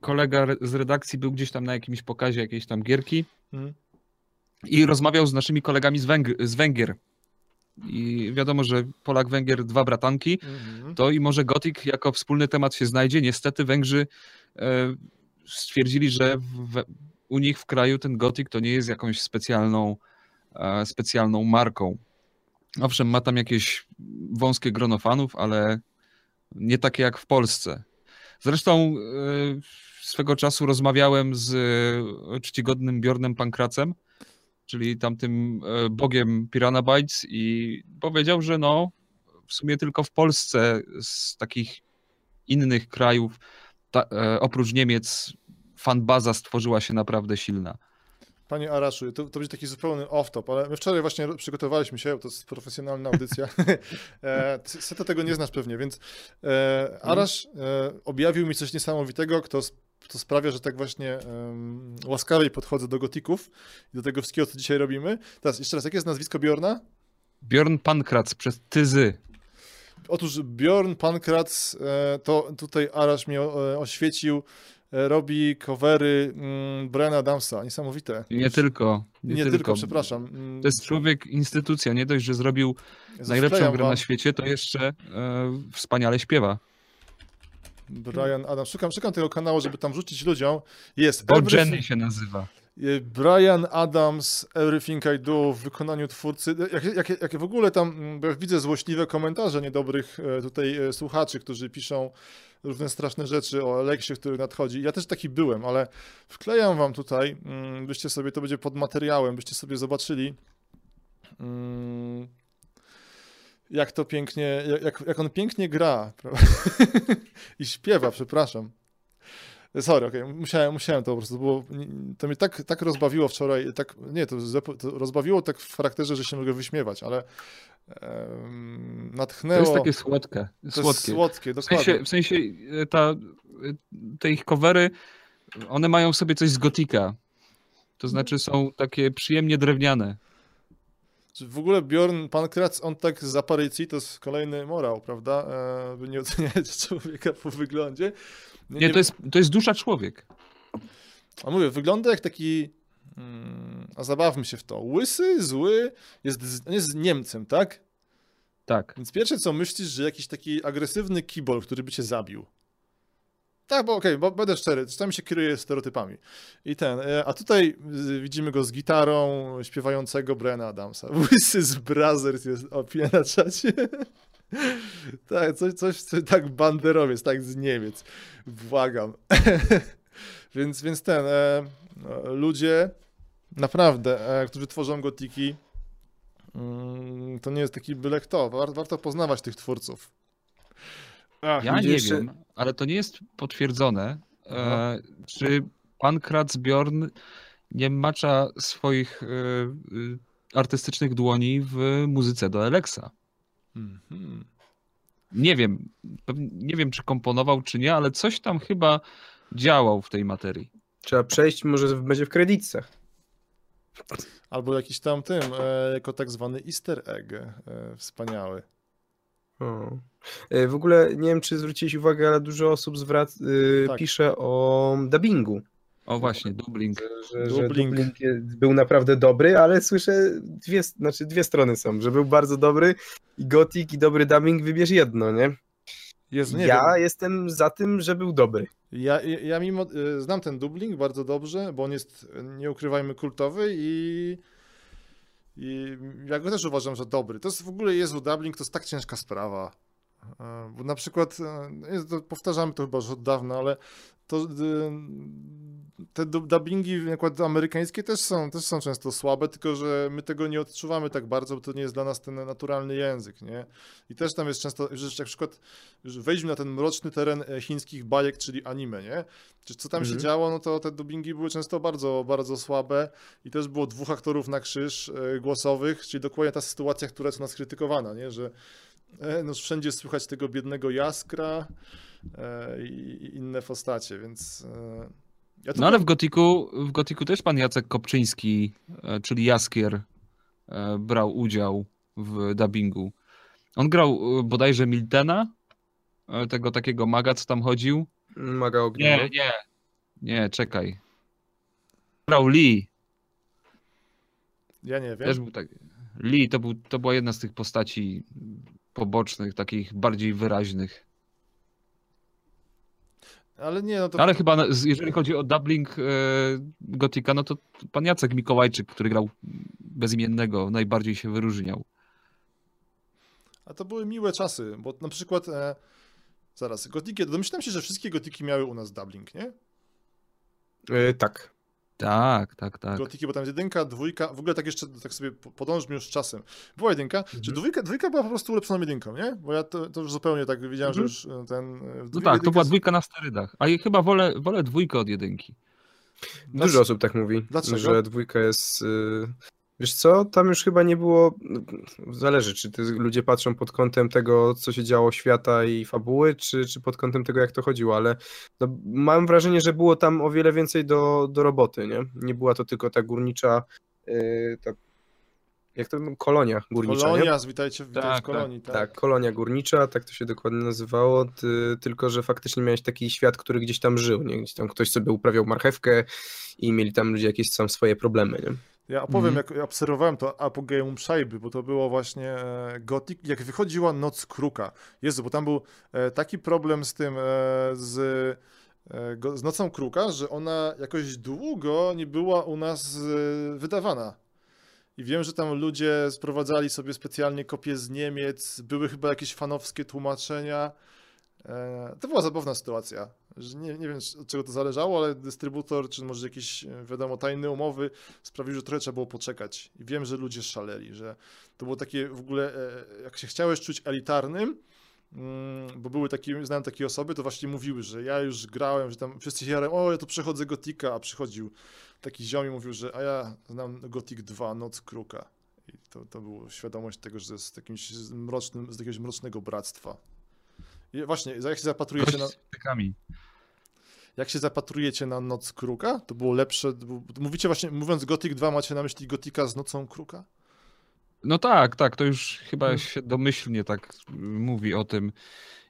kolega z redakcji był gdzieś tam na jakimś pokazie jakiejś tam gierki Mhm. i rozmawiał z naszymi kolegami z, Węg- z Węgier. I wiadomo, że Polak, Węgier, dwa bratanki, Mhm. to i może Gothic jako wspólny temat się znajdzie. Niestety Węgrzy e, stwierdzili, że w, u nich w kraju ten Gothic to nie jest jakąś specjalną, e, specjalną marką. Owszem, ma tam jakieś wąskie grono fanów, ale nie takie jak w Polsce. Zresztą e, swego czasu rozmawiałem z czcigodnym Bjornem Pankracem, czyli tamtym e, bogiem Piranha Bytes i powiedział, że no w sumie tylko w Polsce z takich innych krajów ta, e, oprócz Niemiec fanbaza stworzyła się naprawdę silna. Panie Araszu, to, to będzie taki zupełny off-top, ale my wczoraj właśnie przygotowaliśmy się, to jest profesjonalna audycja. ty- Seta tego nie znasz pewnie, więc e, Arasz e, objawił mi coś niesamowitego, kto, to sprawia, że tak właśnie em, łaskawiej podchodzę do gotików i do tego wszystkiego, co dzisiaj robimy. Teraz jeszcze raz, jakie jest nazwisko Bjorna? Bjorn Pankrac przez Tyzy. Otóż Bjorn Pankrac, e, to tutaj Arasz mnie e, oświecił, e, robi covery mm, Briana Adamsa, niesamowite. Nie tylko. Nie, nie tylko, przepraszam. Mm, To jest człowiek, instytucja. Nie dość, że zrobił Jezus, najlepszą grę wam. na świecie, to jeszcze e, wspaniale śpiewa. Brian Adams. Szukam, szukam tego kanału, żeby tam wrzucić ludziom. Jest Bo Everything- Jenny się nazywa. Brian Adams, Everything I Do w wykonaniu twórcy. Jak, jak, jak w ogóle tam, mm, bo widzę złośliwe komentarze niedobrych e, tutaj e, słuchaczy, którzy piszą różne straszne rzeczy o Eleksie, który nadchodzi. Ja też taki byłem, ale wklejam wam tutaj, mm, byście sobie, to będzie pod materiałem, byście sobie zobaczyli, mm, jak to pięknie, jak, jak on pięknie gra prawda? i śpiewa, przepraszam. Sorry, okej, musiałem, musiałem to po prostu, było, to mnie tak, tak rozbawiło wczoraj, tak, nie, to, to rozbawiło tak w charakterze, że się mogę wyśmiewać, ale To natchnęło. jest takie słodkie. to słodkie. słodkie, W dokładnie. sensie, w sensie ta, e, te ich covery, one mają w sobie coś z gotika. To znaczy są takie przyjemnie drewniane. Czy W ogóle Bjorn Pankrac, on tak z aparycji, to jest kolejny morał, prawda? E, by nie oceniać człowieka po wyglądzie. Nie, to jest, to jest dusza człowiek. A mówię, wygląda jak taki. Mm, a zabawmy się w to. Łysy, zły, jest, z- jest Niemcem, tak? Tak. Więc pierwsze co myślisz, że jakiś taki agresywny kibol, który by cię zabił. Tak, bo okej, bo będę szczery, czasami się kieruję stereotypami. I ten, e, a tutaj y, widzimy go z gitarą śpiewającego Briana Adamsa. Łysy z Brothers jest opinia na czacie. tak, coś, coś, tak banderowiec, tak z Niemiec. Błagam. więc, więc ten, e, no, ludzie naprawdę, e, którzy tworzą gotiki, mm, to nie jest taki byle kto. War, warto poznawać tych twórców. Ach, Ja nie jeszcze- wiem, ale to nie jest potwierdzone, e, czy pan Bjorn nie macza swoich e, e, artystycznych dłoni w muzyce do Alexa. Mhm. Nie wiem, nie wiem czy komponował, czy nie, ale coś tam chyba działał w tej materii. Trzeba przejść, może będzie w kredytach. Albo jakiś tam tym, e, jako tak zwany easter egg. E, wspaniały. E, W ogóle nie wiem, czy zwróciłeś uwagę, ale dużo osób zwrac- y, Tak. pisze o dubbingu. O właśnie, dubbling. Że, że Dubbing. dubbing je- był naprawdę dobry, ale słyszę dwie, znaczy dwie strony są, że był bardzo dobry i Gothic i dobry dubbing, wybierz jedno, nie? Jest, nie ja wiem. jestem za tym, że był dobry. Ja, ja, ja mimo, e, znam ten dubbing bardzo dobrze, bo on jest, nie ukrywajmy, kultowy i, i ja go też uważam, że dobry. To jest w ogóle Jezu, dubbing to jest tak ciężka sprawa. E, Bo na przykład, e, to powtarzamy to chyba już od dawna, ale to y, te du- dubbingi amerykańskie też są, też są często słabe, tylko że my tego nie odczuwamy tak bardzo, bo to nie jest dla nas ten naturalny język, nie? I też tam jest często, że na przykład wejdźmy na ten mroczny teren e, chińskich bajek, czyli anime, nie? Czy co tam się Mhm. działo, no to te dubbingi były często bardzo, bardzo słabe i też było dwóch aktorów na krzyż e, głosowych, czyli dokładnie ta sytuacja, która jest u nas krytykowana, nie? Że e, no, wszędzie słychać tego biednego jaskra e, i, inne postacie, więc... E, ja to No ale w Gotiku, w Gotiku też pan Jacek Kopczyński, e, czyli Jaskier, e, brał udział w dubbingu. On grał e, bodajże Miltena, e, tego takiego maga, co tam chodził. Maga ognia. Nie, nie, nie, czekaj. Grał Lee, Ja nie wiem. też był tak. Lee to, był, to była jedna z tych postaci pobocznych, takich bardziej wyraźnych. Ale nie, no to... Ale chyba, jeżeli chodzi o dubbing e, Gotika, no to pan Jacek Mikołajczyk, który grał bezimiennego, najbardziej się wyróżniał. A to były miłe czasy, bo na przykład... E, zaraz, gotiki... Domyślam się, że wszystkie gotiki miały u nas dubbing, nie? Y, tak. Tak, tak, tak. Gotiki, bo tam jest jedynka, dwójka, w ogóle tak jeszcze, tak sobie po- podążmy już z czasem. Była jedynka, Mhm. czy dwójka, dwójka była po prostu ulepszoną jedynką, nie? Bo ja to, to już zupełnie tak widziałem, Mhm. że już e, ten... e, No tak, to była dwójka na sterydach. A ja chyba wolę, wolę dwójkę od jedynki. Dlaczego? Dużo osób tak mówi, Dlaczego? że dwójka jest... y, Wiesz co, tam już chyba nie było... Zależy, czy ty, ludzie patrzą pod kątem tego, co się działo świata i fabuły, czy, czy pod kątem tego, jak to chodziło, ale no, mam wrażenie, że było tam o wiele więcej do, do roboty, nie? Nie była to tylko ta górnicza... y, ta, jak to kolonia górnicza, nie? Kolonia, witajcie, witajcie Tak, w kolonii, tak. Tak, kolonia górnicza, tak to się dokładnie nazywało, ty, tylko że faktycznie miałeś taki świat, który gdzieś tam żył, nie? Gdzieś tam ktoś sobie uprawiał marchewkę i mieli tam ludzie jakieś tam swoje problemy, nie? Ja opowiem, Mhm. jak obserwowałem to apogeum Szajby, bo to było właśnie e, Gothic, jak wychodziła Noc Kruka. Jezu, bo tam był e, taki problem z tym, e, z, z Nocą Kruka, że ona jakoś długo nie była u nas wydawana. I wiem, że tam ludzie sprowadzali sobie specjalnie kopie z Niemiec, były chyba jakieś fanowskie tłumaczenia. To była zabawna sytuacja. Nie, nie wiem, od czego to zależało, ale dystrybutor, czy może jakieś, e, wiadomo, tajne umowy sprawił, że trochę trzeba było poczekać. I wiem, że ludzie szaleli, że to było takie w ogóle, e, jak się chciałeś czuć elitarnym, mm, bo były takie, znałem takie osoby, to właśnie mówiły, że ja już grałem, że tam wszyscy się jarem, o ja tu przechodzę Gotika, a przychodził taki ziom i mówił, że a ja znam Gothic 2, Noc Kruka. I to, to była świadomość tego, że jest jakimś mrocznym, z jakiegoś mrocznego bractwa. Właśnie, jak się zapatrujecie na, z pykami. jak się zapatrujecie na Noc Kruka, to było lepsze, mówicie właśnie, mówiąc Gothic 2, macie na myśli Gotika z Nocą Kruka? No tak, tak, to już chyba Hmm. się domyślnie tak mówi o tym,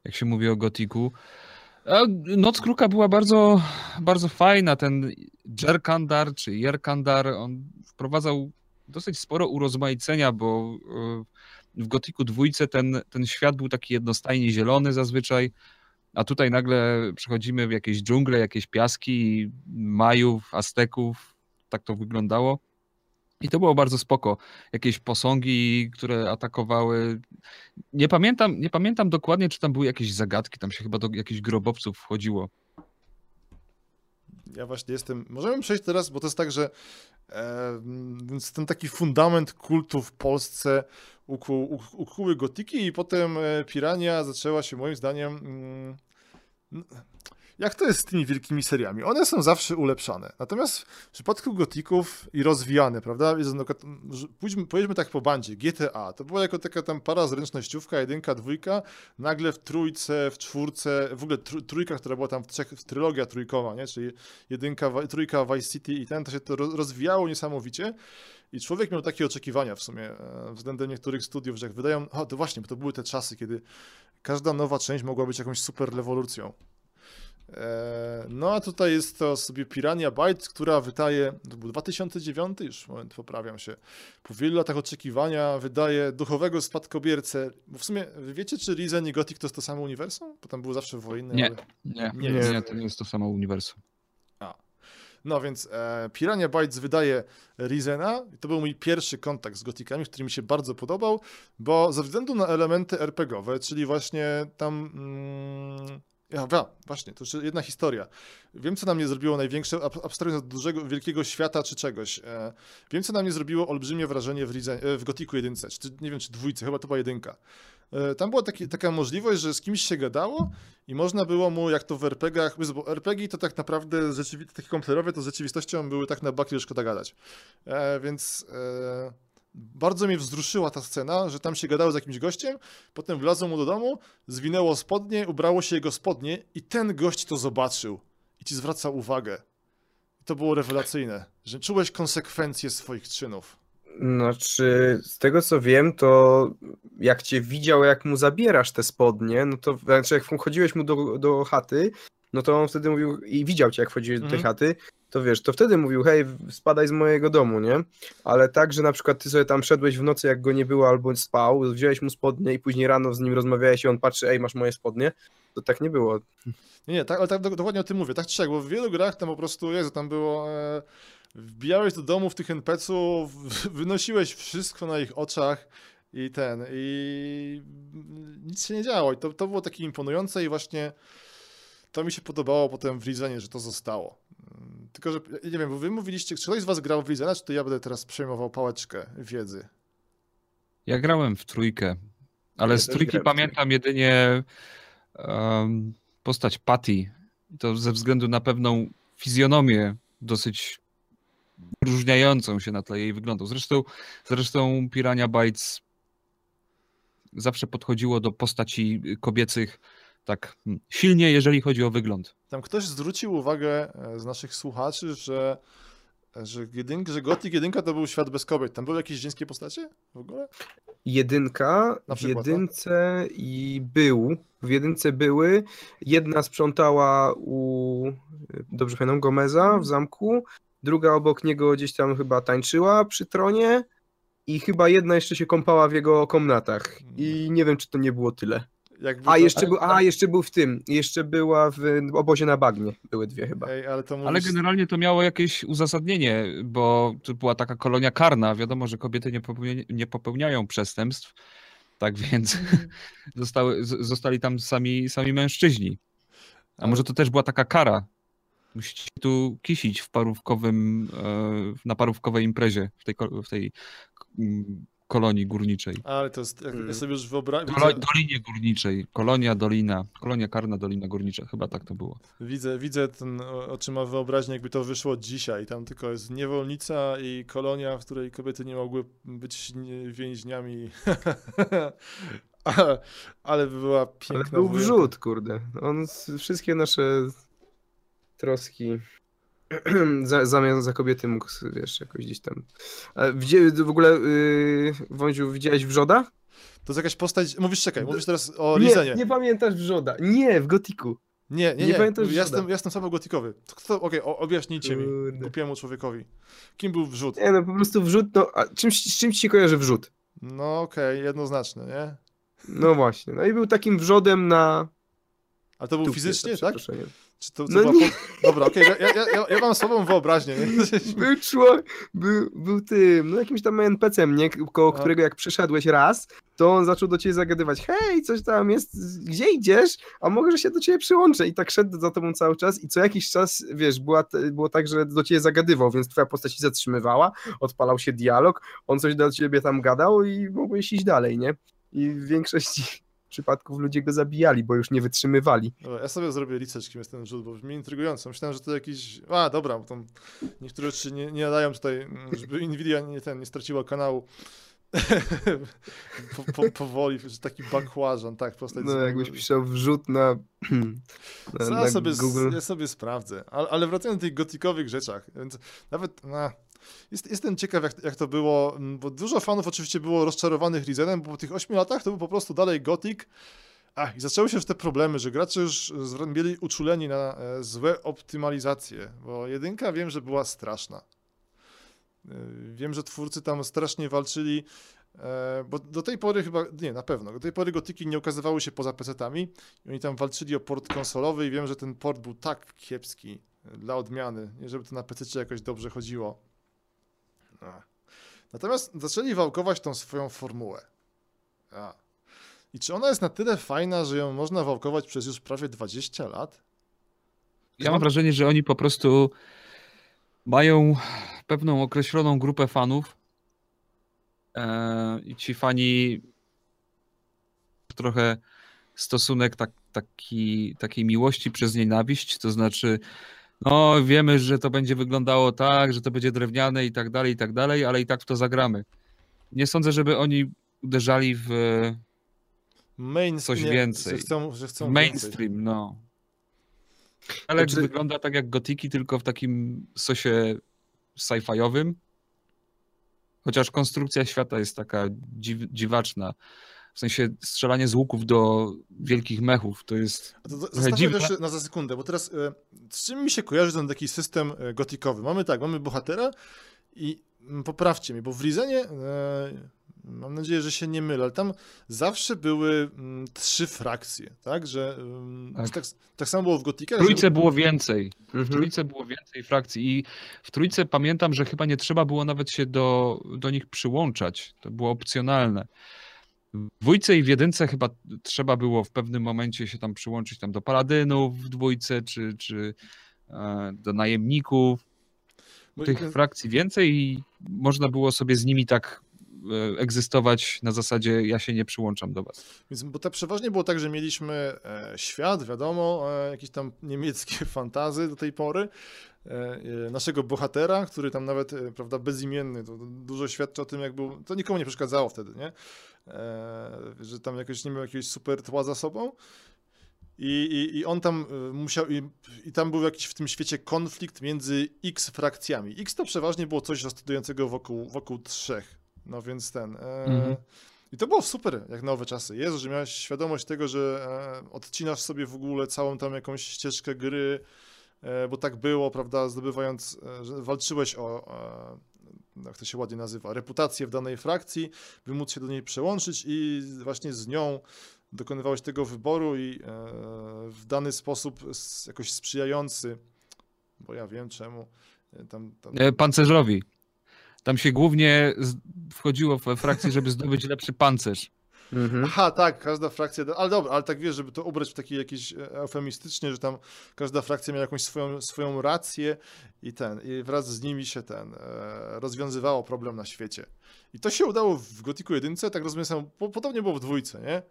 jak się mówi o Gotiku. A Noc Kruka była bardzo, bardzo fajna. Ten Jerkandar czy Jerkandar, on wprowadzał dosyć sporo urozmaicenia, bo y, w Gotiku dwójce ten, ten świat był taki jednostajnie zielony zazwyczaj, a tutaj nagle przechodzimy w jakieś dżungle, jakieś piaski Majów, Azteków, tak to wyglądało. I to było bardzo spoko. Jakieś posągi, które atakowały. Nie pamiętam, nie pamiętam dokładnie, czy tam były jakieś zagadki. Tam się chyba do jakichś grobowców wchodziło. Ja właśnie jestem. Możemy przejść teraz, bo to jest tak, że więc ten taki fundament kultu w Polsce ukuł, uk- ukuły gotiki i potem e, Pirania zaczęła się moim zdaniem. Jak to jest z tymi wielkimi seriami? One są zawsze ulepszane. Natomiast w przypadku gotików i rozwijane, prawda? Pójdźmy, pojedźmy tak po bandzie. GTA to była jako taka tam para zręcznościówka, jedynka, dwójka. Nagle w trójce, w czwórce, w ogóle tr- trójka, która była tam w trzech, w trylogia trójkowa, nie? Czyli jedynka, trójka Vice City i ten, to się to ro- rozwijało niesamowicie. I człowiek miał takie oczekiwania w sumie e, względem niektórych studiów, że jak wydają, o to właśnie, bo to były te czasy, kiedy każda nowa część mogła być jakąś super rewolucją. E, No a tutaj jest to sobie Pirania Bytes, która wydaje, to był 2009 już, moment, poprawiam się, po wielu latach oczekiwania wydaje duchowego spadkobiercę, bo w sumie wiecie, czy Risen i Gothic to jest to samo uniwersum? Bo tam były zawsze wojny. Nie. ale- Nie, Nie nie, jest. nie, to nie jest to samo uniwersum. No więc e, Pirania Bytes wydaje Risena i to był mój pierwszy kontakt z Gotikami, który mi się bardzo podobał, bo ze względu na elementy RPGowe, czyli właśnie tam mm, Ja, ja, właśnie, to jeszcze jedna historia. Wiem, co na mnie zrobiło największe, ab- abstrahując od dużego, wielkiego świata czy czegoś. E, wiem, co na mnie zrobiło olbrzymie wrażenie w, Ridze, e, w Gotiku 1, czy, nie wiem, czy dwójce, chyba to była jedynka. E, tam była taki, taka możliwość, że z kimś się gadało i można było mu, jak to w RPGach, bo RPG to tak naprawdę, rzeczywi- takie komputerowe, to z rzeczywistością były tak na baki, że szkoda gadać. E, więc e, bardzo mnie wzruszyła ta scena, że tam się gadało z jakimś gościem, potem wlazło mu do domu, zwinęło spodnie, ubrało się jego spodnie i ten gość to zobaczył i ci zwraca uwagę. I to było rewelacyjne, że czułeś konsekwencje swoich czynów. Znaczy, z tego co wiem, to jak cię widział, jak mu zabierasz te spodnie, no to znaczy jak wchodziłeś mu do, do chaty, no to on wtedy mówił i widział cię, jak wchodziłeś do tej Mhm. chaty, to wiesz, to wtedy mówił, hej, spadaj z mojego domu, nie? Ale tak, że na przykład ty sobie tam szedłeś w nocy, jak go nie było, albo spał, wziąłeś mu spodnie i później rano z nim rozmawiałeś i on patrzy, ej, masz moje spodnie, to tak nie było. Nie, nie, tak, ale tak do- dokładnie o tym mówię. Tak siak, bo w wielu grach tam po prostu, Jezu, tam było... E, wbijałeś do domów tych NPC-ów, w- wynosiłeś wszystko na ich oczach i ten, i nic się nie działo. I to, to było takie imponujące i właśnie to mi się podobało potem w Rizenie, że to zostało. Mm, Tylko, że nie wiem, bo wy mówiliście, czy ktoś z was grał w Rizena, czy to ja będę teraz przejmował pałeczkę wiedzy? Ja grałem w trójkę, ale Ja z trójki pamiętam jedynie em, postać Patty. I To ze względu na pewną fizjonomię dosyć różniającą się na tle jej wyglądu. Zresztą, zresztą Pirania Bytes zawsze podchodziło do postaci kobiecych tak mm, silnie, jeżeli chodzi o wygląd. Tam ktoś zwrócił uwagę e, z naszych słuchaczy, że, że, jedynk, że Gothic 1 to był świat bez kobiet. Tam były jakieś żeńskie postacie w ogóle? Jedynka, Na w przykład, no. jedynce i był, w jedynce były, jedna sprzątała u, dobrze pamiętam, Gomeza w zamku, druga obok niego gdzieś tam chyba tańczyła przy tronie i chyba jedna jeszcze się kąpała w jego komnatach i nie wiem, czy to nie było tyle. Jakby A to- jeszcze, był, a, jeszcze był w tym, jeszcze była w obozie na bagnie, były dwie chyba. Ej, ale to Ale mówisz... generalnie to miało jakieś uzasadnienie, bo to była taka kolonia karna. Wiadomo, że kobiety nie, popełnia, nie popełniają przestępstw, tak więc zostały, zostali tam sami, sami mężczyźni. A może to też była taka kara? Musicie tu kisić w parówkowym, e, na parówkowej imprezie w tej, w tej mm, kolonii górniczej. Ale to jest, jak ja Mm. sobie już wyobrażam, Dolo, dolinie górniczej. Kolonia, dolina. Kolonia karna, dolina górnicza. Chyba tak to było. widzę, widzę ten o- oczyma wyobraźnię, jakby to wyszło dzisiaj. Tam tylko jest niewolnica i kolonia, w której kobiety nie mogły być więźniami. ale, ale by była Ale piękna był wujenka. wrzut, kurde. On wszystkie nasze troski za, zamiast za kobiety mógł, wiesz, jakoś gdzieś tam. A Gdzie w ogóle, yy, Wąziu, widziałeś wrzoda? To jest jakaś postać. Mówisz, czekaj, mówisz teraz o Nie, Rizenie. nie pamiętasz wrzoda. Nie, w Gotiku. Nie, nie, Nie nie. pamiętasz ja, Wrzoda. jestem, ja jestem słabo gotikowy. Okej, o- objaśnijcie mi, Kurde. głupiemu człowiekowi. Kim był wrzut? Nie, no po prostu wrzut, no, a czym, z się kojarzy wrzut? No okej, jednoznaczne, nie? No właśnie, no i był takim wrzodem na... A to był dupie, fizycznie, tak? Czy to, to No była nie. Dobra, okej, ja, ja, ja, ja mam słabą wyobraźnię, nie? Był człowiek, był, był tym, no jakimś tam NPC-em, nie? Koło A. którego jak przyszedłeś raz, to on zaczął do ciebie zagadywać, hej, coś tam jest, gdzie idziesz? A może że się do ciebie przyłączę? I tak szedł za tobą cały czas i co jakiś czas, wiesz, była, było tak, że do ciebie zagadywał, więc twoja postać się zatrzymywała, odpalał się dialog, on coś do ciebie tam gadał i mogłeś iść dalej, nie? I w większości przypadków ludzie go zabijali, bo już nie wytrzymywali. Dobra, ja sobie zrobię research, kim jest ten wrzut, bo brzmi intrygująco. Myślałem, że to jakiś... A, dobra, bo tam niektóre rzeczy nie, nie nadają tutaj, żeby Nvidia nie, ten, nie straciła kanału. po, po, powoli, że taki bakłażan, tak, postać. No jakbyś pisał wrzut na, na, na ja sobie, Google. ja sobie sprawdzę. Ale, ale wracając do tych gotikowych rzeczach, więc nawet na, jest, jestem ciekaw, jak, jak to było, m, bo dużo fanów oczywiście było rozczarowanych Rizenem, bo po tych 8 latach to był po prostu dalej gotik. Ach, i zaczęły się już te problemy, że gracze już byli uczuleni na e, złe optymalizacje, bo jedynka wiem, że była straszna. E, Wiem, że twórcy tam strasznie walczyli, e, bo do tej pory chyba, nie, na pewno, do tej pory gotyki nie ukazywały się poza PC-tami i oni tam walczyli o port konsolowy i wiem, że ten port był tak kiepski dla odmiany, żeby to na PC jakoś dobrze chodziło. A. Natomiast zaczęli wałkować tą swoją formułę. A. I czy ona jest na tyle fajna, że ją można wałkować przez już prawie 20 lat? Ja mam wrażenie, że oni po prostu mają pewną określoną grupę fanów e, i ci fani trochę stosunek tak, taki, takiej miłości przez nienawiść, to znaczy no wiemy, że to będzie wyglądało tak, że to będzie drewniane i tak dalej, i tak dalej, ale i tak w to zagramy. Nie sądzę, żeby oni uderzali w Mainstream, Coś nie, więcej. Że chcą, że chcą mainstream, więcej. no. Alex Znaczy- wygląda tak jak gotiki, tylko w takim sosie sci-fiowym. Chociaż konstrukcja świata jest taka dziw, dziwaczna. W sensie strzelanie z łuków do wielkich mechów to jest. A to, to, Trochę zostawmy dziwne. jeszcze na za sekundę, bo teraz e, z czym mi się kojarzy ten taki system e, gotikowy? Mamy tak, mamy bohatera i mm, poprawcie mnie, bo w Rizenie, e, mam nadzieję, że się nie mylę, ale tam zawsze były mm, trzy frakcje, tak? Że mm, Tak. tak. Tak, samo było w gotikach. W że- trójce było więcej. W Mhm. trójce było więcej frakcji i w trójce pamiętam, że chyba nie trzeba było nawet się do, do nich przyłączać. To było opcjonalne. W dwójce i w jedynce chyba trzeba było w pewnym momencie się tam przyłączyć tam do paladynów w dwójce, czy, czy e, do najemników. bo- Tych frakcji więcej i można było sobie z nimi tak e, egzystować na zasadzie ja się nie przyłączam do was. Więc, bo to przeważnie było tak, że mieliśmy e, świat, wiadomo, e, jakieś tam niemieckie fantazy do tej pory, e, e, naszego bohatera, który tam nawet, e, prawda, bezimienny, to dużo świadczy o tym, jak był, to nikomu nie przeszkadzało wtedy, nie? E, że tam jakoś nie miał jakiegoś super tła za sobą. I, i, I on tam e, musiał, i, i tam był jakiś w tym świecie konflikt między X frakcjami. X to przeważnie było coś rozstudującego wokół, wokół trzech. No więc ten. E, Mhm. I to było super, jak nowe czasy. Jezu, że miałeś świadomość tego, że e, odcinasz sobie w ogóle całą tam jakąś ścieżkę gry, e, bo tak było, prawda, zdobywając, e, walczyłeś o, e, jak to się ładnie nazywa, reputację w danej frakcji, by móc się do niej przełączyć i właśnie z nią dokonywałeś tego wyboru i e, w dany sposób jakoś sprzyjający, bo ja wiem czemu, e, tam, tam E, Pancerzowi. Tam się głównie wchodziło we frakcję, żeby zdobyć lepszy pancerz. Mhm. Aha, tak, każda frakcja, ale dobra, ale tak wiesz, żeby to ubrać w taki jakiś e, eufemistycznie, że tam każda frakcja miała jakąś swoją, swoją rację i ten, i wraz z nimi się ten, e, rozwiązywało problem na świecie. I to się udało w Gotiku 1, tak rozumiem, samo, po, podobnie było w dwójce, nie?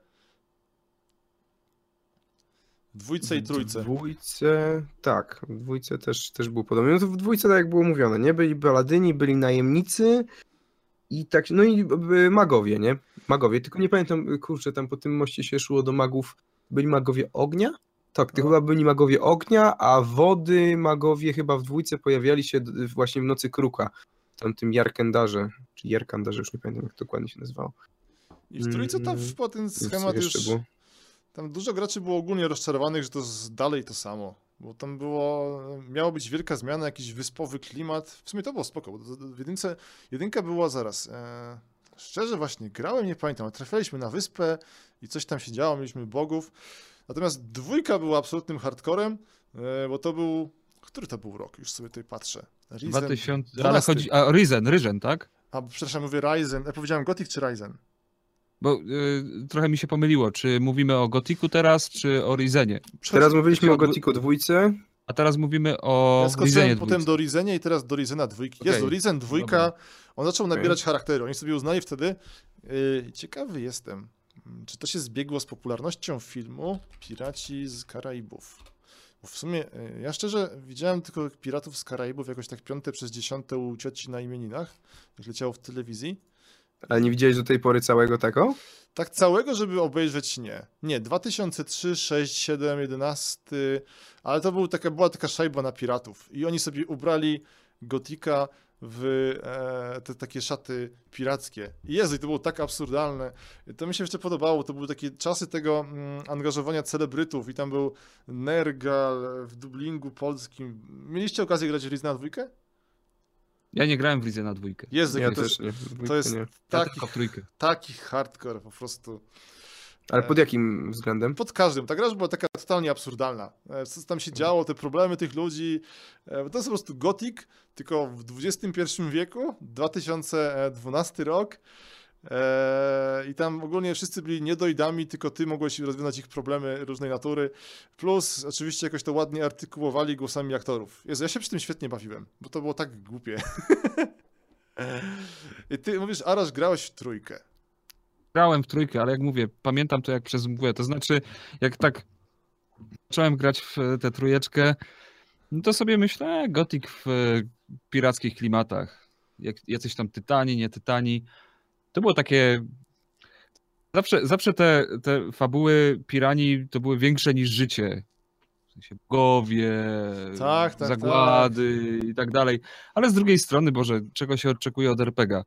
Dwójce i trójce. W dwójce, tak, w dwójce też, też było podobnie. No to w dwójce, tak jak było mówione, nie? Byli paladyni, byli najemnicy i tak, no i y, magowie, nie? Magowie, tylko nie pamiętam, kurczę, tam po tym moście się szło do magów, byli magowie ognia? Tak, to No. chyba byli magowie ognia, a wody magowie chyba w dwójce pojawiali się właśnie w Nocy Kruka, w tamtym Jarkendarze, czy Jerkandarze, już nie pamiętam jak dokładnie się nazywało. I w trójce tam Mm, wpadł ten schemat już, było? tam dużo graczy było ogólnie rozczarowanych, że to jest dalej to samo. Bo tam było, miała być wielka zmiana, jakiś wyspowy klimat. W sumie to było spoko, bo w jedynce, jedynka była zaraz. E, szczerze właśnie grałem, nie pamiętam, trafialiśmy na wyspę i coś tam się działo, mieliśmy bogów. Natomiast dwójka była absolutnym hardcorem, e, bo to był, który to był rok? Już sobie tutaj patrzę. Risen, 2000, ale 12. chodzi, a Ryzen, Ryzen, tak? A, przepraszam, mówię Ryzen. Ja powiedziałem Gothic czy Ryzen? Bo y, trochę mi się pomyliło, czy mówimy o Gotiku teraz, czy o Ryzenie. Teraz mówiliśmy o Gotiku dwójce, A teraz mówimy o Ja dwójce. potem do Rizenia i teraz do Rizena dwójki. Okej, Jezu, Rizen dwójka, dobra. on zaczął nabierać charakteru. Oni sobie uznali wtedy, yy, ciekawy jestem, mm, czy to się zbiegło z popularnością filmu Piraci z Karaibów. Bo w sumie, yy, ja szczerze widziałem tylko Piratów z Karaibów jakoś tak piąte przez dziesiąte u cioci na imieninach, jak leciało w telewizji. ale nie widziałeś do tej pory całego tego? Tak całego, żeby obejrzeć, nie. Nie, 2003, 6, 7, 11, ale to był taka, była taka szajba na piratów i oni sobie ubrali Gotika w e, te takie szaty pirackie. Jezu, i to było tak absurdalne. To mi się jeszcze podobało, to były takie czasy tego mm, angażowania celebrytów i tam był Nergal w dublingu polskim. Mieliście okazję grać w Rizna dwójkę? Ja nie grałem w Ryzena dwójkę. Jezu, Ja to, też jest nie. to jest nie. Ja taki, trójkę. taki hardcore po prostu. Ale pod jakim względem? Pod każdym. Ta gra była taka totalnie absurdalna. E, Co tam się działo, te problemy tych ludzi. e, To jest po prostu Gothic, tylko w XXI wieku, 2012 rok. Eee, I tam ogólnie wszyscy byli niedojdami, tylko ty mogłeś rozwiązać ich problemy różnej natury. Plus oczywiście jakoś to ładnie artykułowali głosami aktorów. Jezu, ja się przy tym świetnie bawiłem, bo to było tak głupie. I ty mówisz, Arasz, grałeś w trójkę. Grałem w trójkę, ale jak mówię, pamiętam to jak przez mgłę. To znaczy, jak tak zacząłem grać w tę trójeczkę, no to sobie myślę, e, Gothic w pirackich klimatach. Jak, jacyś tam tytani, nie tytani. To było takie... Zawsze, zawsze te, te fabuły piranii to były większe niż życie. W sensie bogowie, Tak, tak, zagłady i tak dalej. Ale z drugiej strony, Boże, czego się oczekuje od RPGa?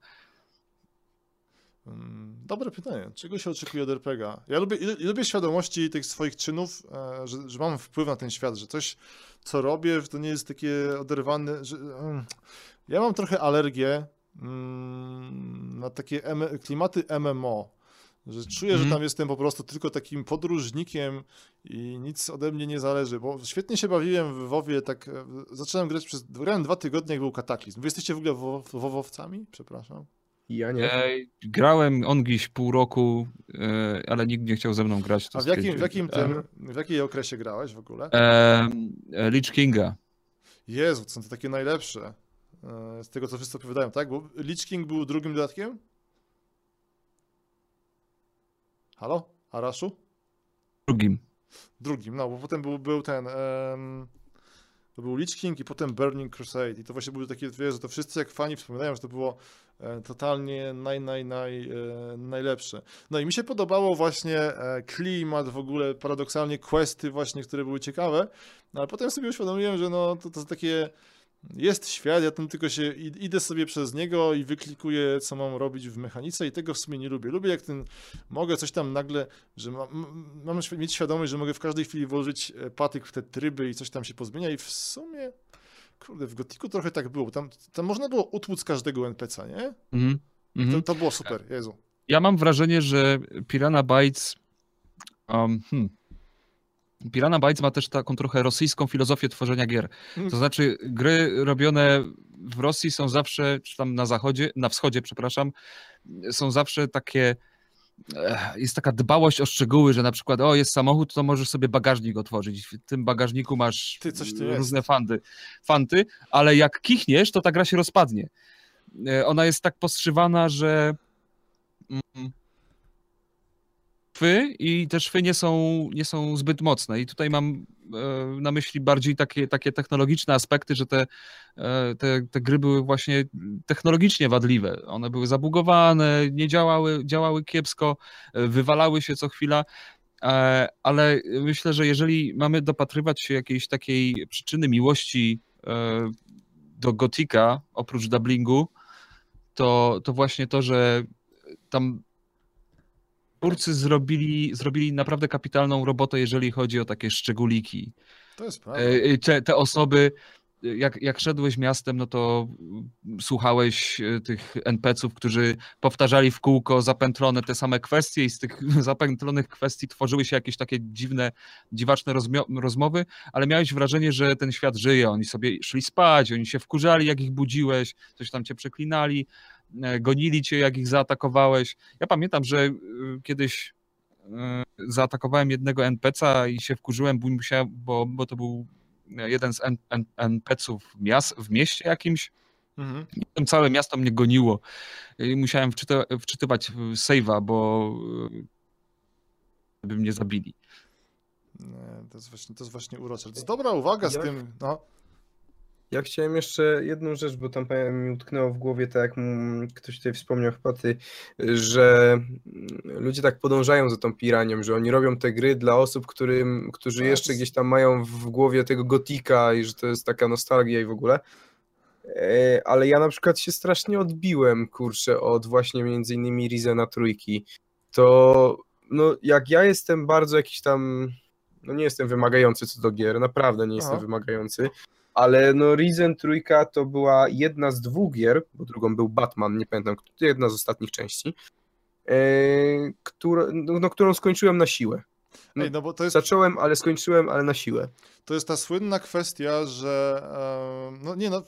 Mm, Dobre pytanie. Czego się oczekuje od RPGa? Ja lubię, lubię świadomości tych swoich czynów, e, że, że mam wpływ na ten świat, że coś, co robię, że to nie jest takie oderwane. Że, mm, ja mam trochę alergię na takie M klimaty MMO. Że czuję, że Mhm. tam jestem po prostu tylko takim podróżnikiem i nic ode mnie nie zależy, bo świetnie się bawiłem w WoWie, tak e, zacząłem grać przez, grałem dwa tygodnie, jak był kataklizm. Wy jesteście w ogóle wo- WoWowcami? Przepraszam. Ja nie. E, grałem ongiś pół roku, e, ale nikt nie chciał ze mną grać. to A w jakim, w jakim, tym, w jakiej okresie grałeś w ogóle? e, Lich Kinga. Jezu, są to takie najlepsze. E, Z tego, co wszyscy opowiadają, tak? Bo Lich King był drugim dodatkiem? Halo? Araszu? Drugim. Drugim, no, bo potem był, był ten... em, to był Lich King i potem Burning Crusade. I to właśnie były takie, wiesz, że to wszyscy jak fani wspominają, że to było e, totalnie naj, naj, naj, e, najlepsze. No i mi się podobało właśnie klimat, w ogóle paradoksalnie questy właśnie, które były ciekawe, no ale potem sobie uświadomiłem, że no to, to takie jest świat, ja tam tylko się id- idę sobie przez niego i wyklikuję, co mam robić w mechanice i tego w sumie nie lubię. Lubię jak ten, mogę coś tam nagle, że mam, mam mieć świadomość, że mogę w każdej chwili włożyć e, patyk w te tryby i coś tam się pozmienia i w sumie, kurde, w Gotiku trochę tak było. Tam, tam można było utłuc każdego NPC, nie? Mhm. Mhm. To, to było super, Jezu. Ja mam wrażenie, że Pirana Bytes. Um, hmm. Pirana Bytes ma też taką trochę rosyjską filozofię tworzenia gier. To znaczy, gry robione w Rosji są zawsze, czy tam na zachodzie, na wschodzie, przepraszam, są zawsze takie. eh, Jest taka dbałość o szczegóły, że na przykład, o, jest samochód, to możesz sobie bagażnik otworzyć. W tym bagażniku masz Ty, jest. różne fanty, fanty, ale jak kichniesz, to ta gra się rozpadnie. E, Ona jest tak postrzywana, że mm, szwy i te szwy nie są, nie są zbyt mocne. I tutaj mam e, na myśli bardziej takie, takie technologiczne aspekty, że te, e, te, te gry były właśnie technologicznie wadliwe. One były zabugowane, nie działały, działały kiepsko, e, wywalały się co chwila. Ale myślę, że jeżeli mamy dopatrywać się jakiejś takiej przyczyny miłości do Gotika, oprócz dubbingu, to, to właśnie to, że tam twórcy zrobili, zrobili naprawdę kapitalną robotę, jeżeli chodzi o takie szczególiki. To jest prawda. E, Te, te osoby, jak, jak szedłeś miastem, no to słuchałeś e, tych NPC-ów, którzy powtarzali w kółko zapętlone te same kwestie i z tych zapętlonych kwestii tworzyły się jakieś takie dziwne, dziwaczne rozmowy, ale miałeś wrażenie, że ten świat żyje. Oni sobie szli spać, oni się wkurzali, jak ich budziłeś, coś tam cię przeklinali, e, gonili cię, jak ich zaatakowałeś. Ja pamiętam, że e, kiedyś e, zaatakowałem jednego NPC-a i się wkurzyłem, bo, musiałem, bo, bo to był jeden z NPC-ów w, mias- w mieście jakimś. Mhm. I całe miasto mnie goniło i musiałem wczyty- wczytywać save'a, bo e, by mnie zabili. Nie, to jest właśnie, to jest właśnie urocze. To jest dobra uwaga z tym, no. Ja chciałem jeszcze jedną rzecz, bo tam mi utknęło w głowie, tak jak ktoś tutaj wspomniał chyba ty, że ludzie tak podążają za tą piranią, że oni robią te gry dla osób, którym, którzy Tak. jeszcze gdzieś tam mają w głowie tego gotika i że to jest taka nostalgia i w ogóle. E, Ale ja na przykład się strasznie odbiłem, kurczę, od właśnie między innymi Rizena trójki. To, no jak ja jestem bardzo jakiś tam, no nie jestem wymagający co do gier, naprawdę nie jestem Aha. wymagający, ale no Risen trójka to była jedna z dwóch gier, bo drugą był Batman, nie pamiętam, jedna z ostatnich części, e, która, no, no, którą skończyłem na siłę. Ej, no bo to jest, Zacząłem, ale skończyłem, ale na siłę. to jest ta słynna kwestia, że e, no nie no,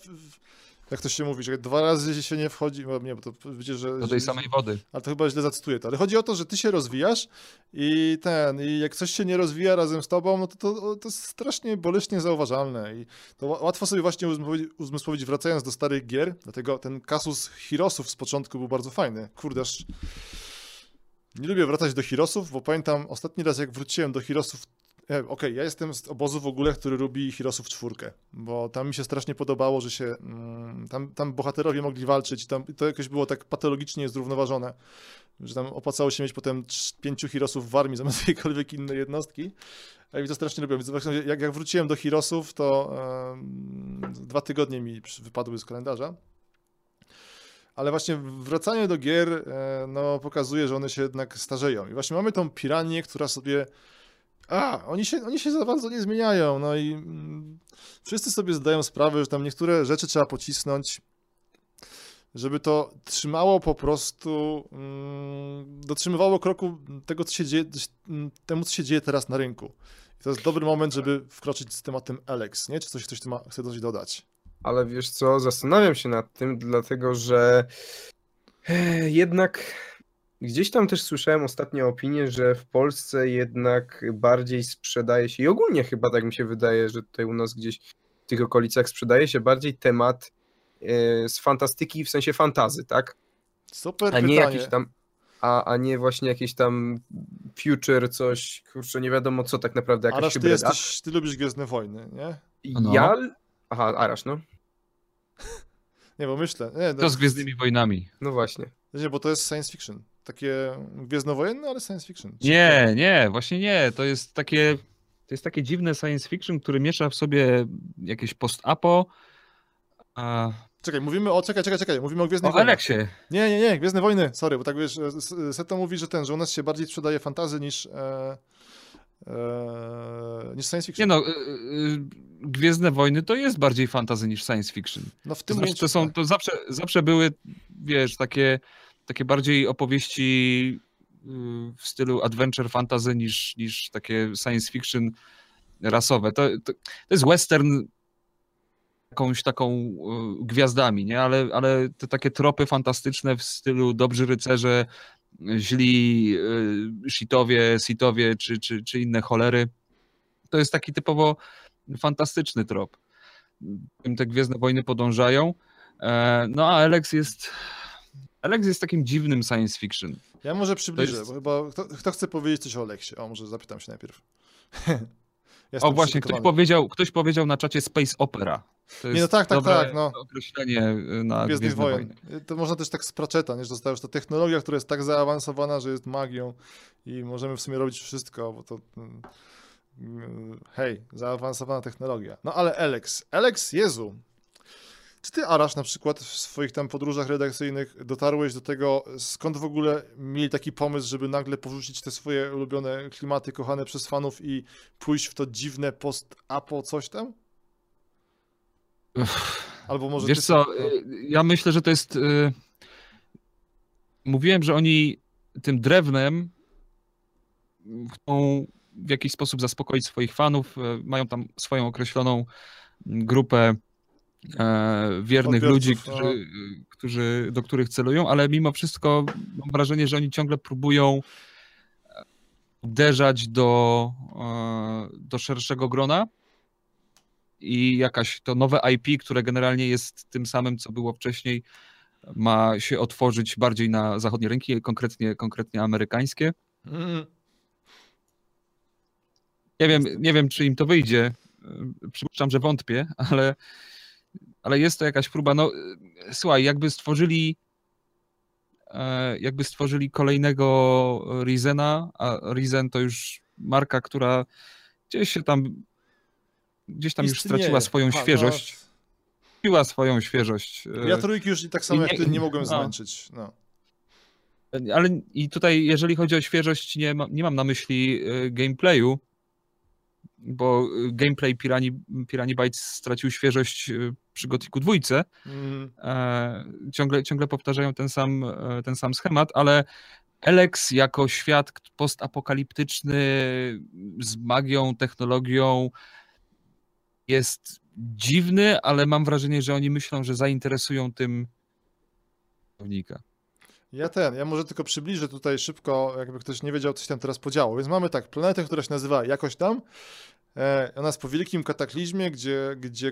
jak to się mówi, że dwa razy się nie wchodzi, bo nie, bo to wiecie, że... Do tej samej wody. Ale to chyba źle zacytuję to. Ale chodzi o to, że ty się rozwijasz i ten, i jak coś się nie rozwija razem z tobą, no to to, to jest strasznie boleśnie zauważalne. I to ła- łatwo sobie właśnie uzmysłowić, uzmysłowić wracając do starych gier. Dlatego ten kasus Hirosów z początku był bardzo fajny. Kurde, aż nie lubię wracać do Hirosów, bo pamiętam ostatni raz jak wróciłem do Hirosów. E, Okej, ja jestem z obozu w ogóle, który lubi Hirosów czwórkę, bo tam mi się strasznie podobało, że się mm, tam, tam bohaterowie mogli walczyć, tam to jakoś było tak patologicznie zrównoważone, że tam opłacało się mieć potem pięciu Hirosów w armii zamiast jakiejkolwiek innej jednostki. A i to strasznie lubię. Więc jak, jak wróciłem do Hirosów, to em, dwa tygodnie mi wypadły z kalendarza. Ale właśnie wracanie do gier e, no, pokazuje, że one się jednak starzeją. I właśnie mamy tą piranię, która sobie. A, oni się, oni się za bardzo nie zmieniają. No i mm, wszyscy sobie zdają sprawę, że tam niektóre rzeczy trzeba pocisnąć, żeby to trzymało po prostu. Mm, dotrzymywało kroku tego, co się dzieje, mm, temu, co się dzieje teraz na rynku. I to jest dobry moment, żeby wkroczyć z tematem Alex, nie? Czy coś ktoś ma, chce coś dodać? Ale wiesz co, zastanawiam się nad tym, dlatego że eh, jednak gdzieś tam też słyszałem ostatnio opinię, że w Polsce jednak bardziej sprzedaje się i ogólnie chyba tak mi się wydaje, że tutaj u nas gdzieś w tych okolicach sprzedaje się bardziej temat e, z fantastyki w sensie fantazy, tak? Super A nie pytanie. jakiś tam a, a nie właśnie jakieś tam future, coś, kurczę, nie wiadomo co tak naprawdę, jakaś Arasz, ty, hybryda. jesteś, ty lubisz Gwiezdne Wojny, nie? No. Ja... Aha, Arasz, no. Nie, bo myślę. Nie, To z Gwiezdnymi Wojnami. No właśnie. nie, bo to jest science fiction. Takie gwiezdnowojenne, ale science fiction. Nie, nie, właśnie nie. To jest takie, to jest takie dziwne science fiction, które miesza w sobie jakieś post-apo. A... Czekaj, mówimy o. Czekaj, czekaj, czekaj. Mówimy o Gwiezdnych O Wojnach. Aleksie. Nie, nie, nie, Gwiezdne Wojny. Sorry, bo tak wiesz, e, S- Seto mówi, że ten, że u nas się bardziej sprzedaje fantazy niż. E, e, niż science Nie fiction. no, y, y, Gwiezdne Wojny to jest bardziej fantasy niż science fiction. no w To, tym znaczy, momencie. to są, to zawsze, zawsze były, wiesz, takie, takie bardziej opowieści y, w stylu adventure fantasy niż, niż takie science fiction rasowe. To, to, to jest western jakąś taką y, gwiazdami, nie? Ale, ale te takie tropy fantastyczne w stylu dobrzy rycerze, źli y, shitowie, sitowie czy, czy, czy inne cholery, to jest taki typowo fantastyczny trop. Tym te Gwiezdne Wojny podążają. E, No a Alex jest... Alex jest takim dziwnym science fiction. Ja może przybliżę, jest- bo chyba. Kto, kto chce powiedzieć coś o Leksie? O, może zapytam się najpierw. O właśnie, ktoś powiedział, ktoś powiedział na czacie Space Opera. To Nie, no tak, tak, tak, no. określenie y, na Gwiezdnych Wojen. Wojny. To można też tak z Pratchetta, nie? że już ta technologia, która jest tak zaawansowana, że jest magią i możemy w sumie robić wszystko, bo to mm, mm, hej, zaawansowana technologia. No ale Alex, Alex, Jezu, czy ty, Arasz, na przykład w swoich tam podróżach redakcyjnych dotarłeś do tego, skąd w ogóle mieli taki pomysł, żeby nagle porzucić te swoje ulubione klimaty kochane przez fanów i pójść w to dziwne post-apo coś tam? Albo może Wiesz ty co, y, ja myślę, że to jest... y, Mówiłem, że oni tym drewnem chcą w jakiś sposób zaspokoić swoich fanów. y, Mają tam swoją określoną grupę e, wiernych Odbiorców, ludzi, którzy, którzy, do których celują, ale mimo wszystko mam wrażenie, że oni ciągle próbują e, uderzać do, e, do szerszego grona i jakaś to nowe IP, które generalnie jest tym samym, co było wcześniej, ma się otworzyć bardziej na zachodnie rynki, konkretnie, konkretnie amerykańskie. Mm. Nie wiem, nie wiem, czy im to wyjdzie. Y, Przypuszczam, że wątpię, ale, ale jest to jakaś próba. No, y, słuchaj, jakby stworzyli e, jakby stworzyli kolejnego Rizena, a Rizen to już marka, która gdzieś się tam gdzieś tam już Istnieje. straciła swoją no, świeżość. Straciła swoją świeżość. y, Ja trójki już tak samo I jak nie- ty nie mogłem no. zmęczyć. No. Ale i tutaj, jeżeli chodzi o świeżość, nie, ma, nie mam na myśli gameplayu, bo y, gameplay Pirani, Pirani Bytes stracił świeżość y, przy Gothicu dwójce. Mm. E, ciągle, ciągle powtarzają ten sam, e, ten sam schemat, ale Alex jako świat postapokaliptyczny z magią, technologią jest dziwny, ale mam wrażenie, że oni myślą, że zainteresują tym. Ja ten, ja może tylko przybliżę tutaj szybko, jakby ktoś nie wiedział, co się tam teraz podziało. Więc mamy tak, planetę, która się nazywa jakoś tam. E, ona jest po wielkim kataklizmie, gdzie, gdzie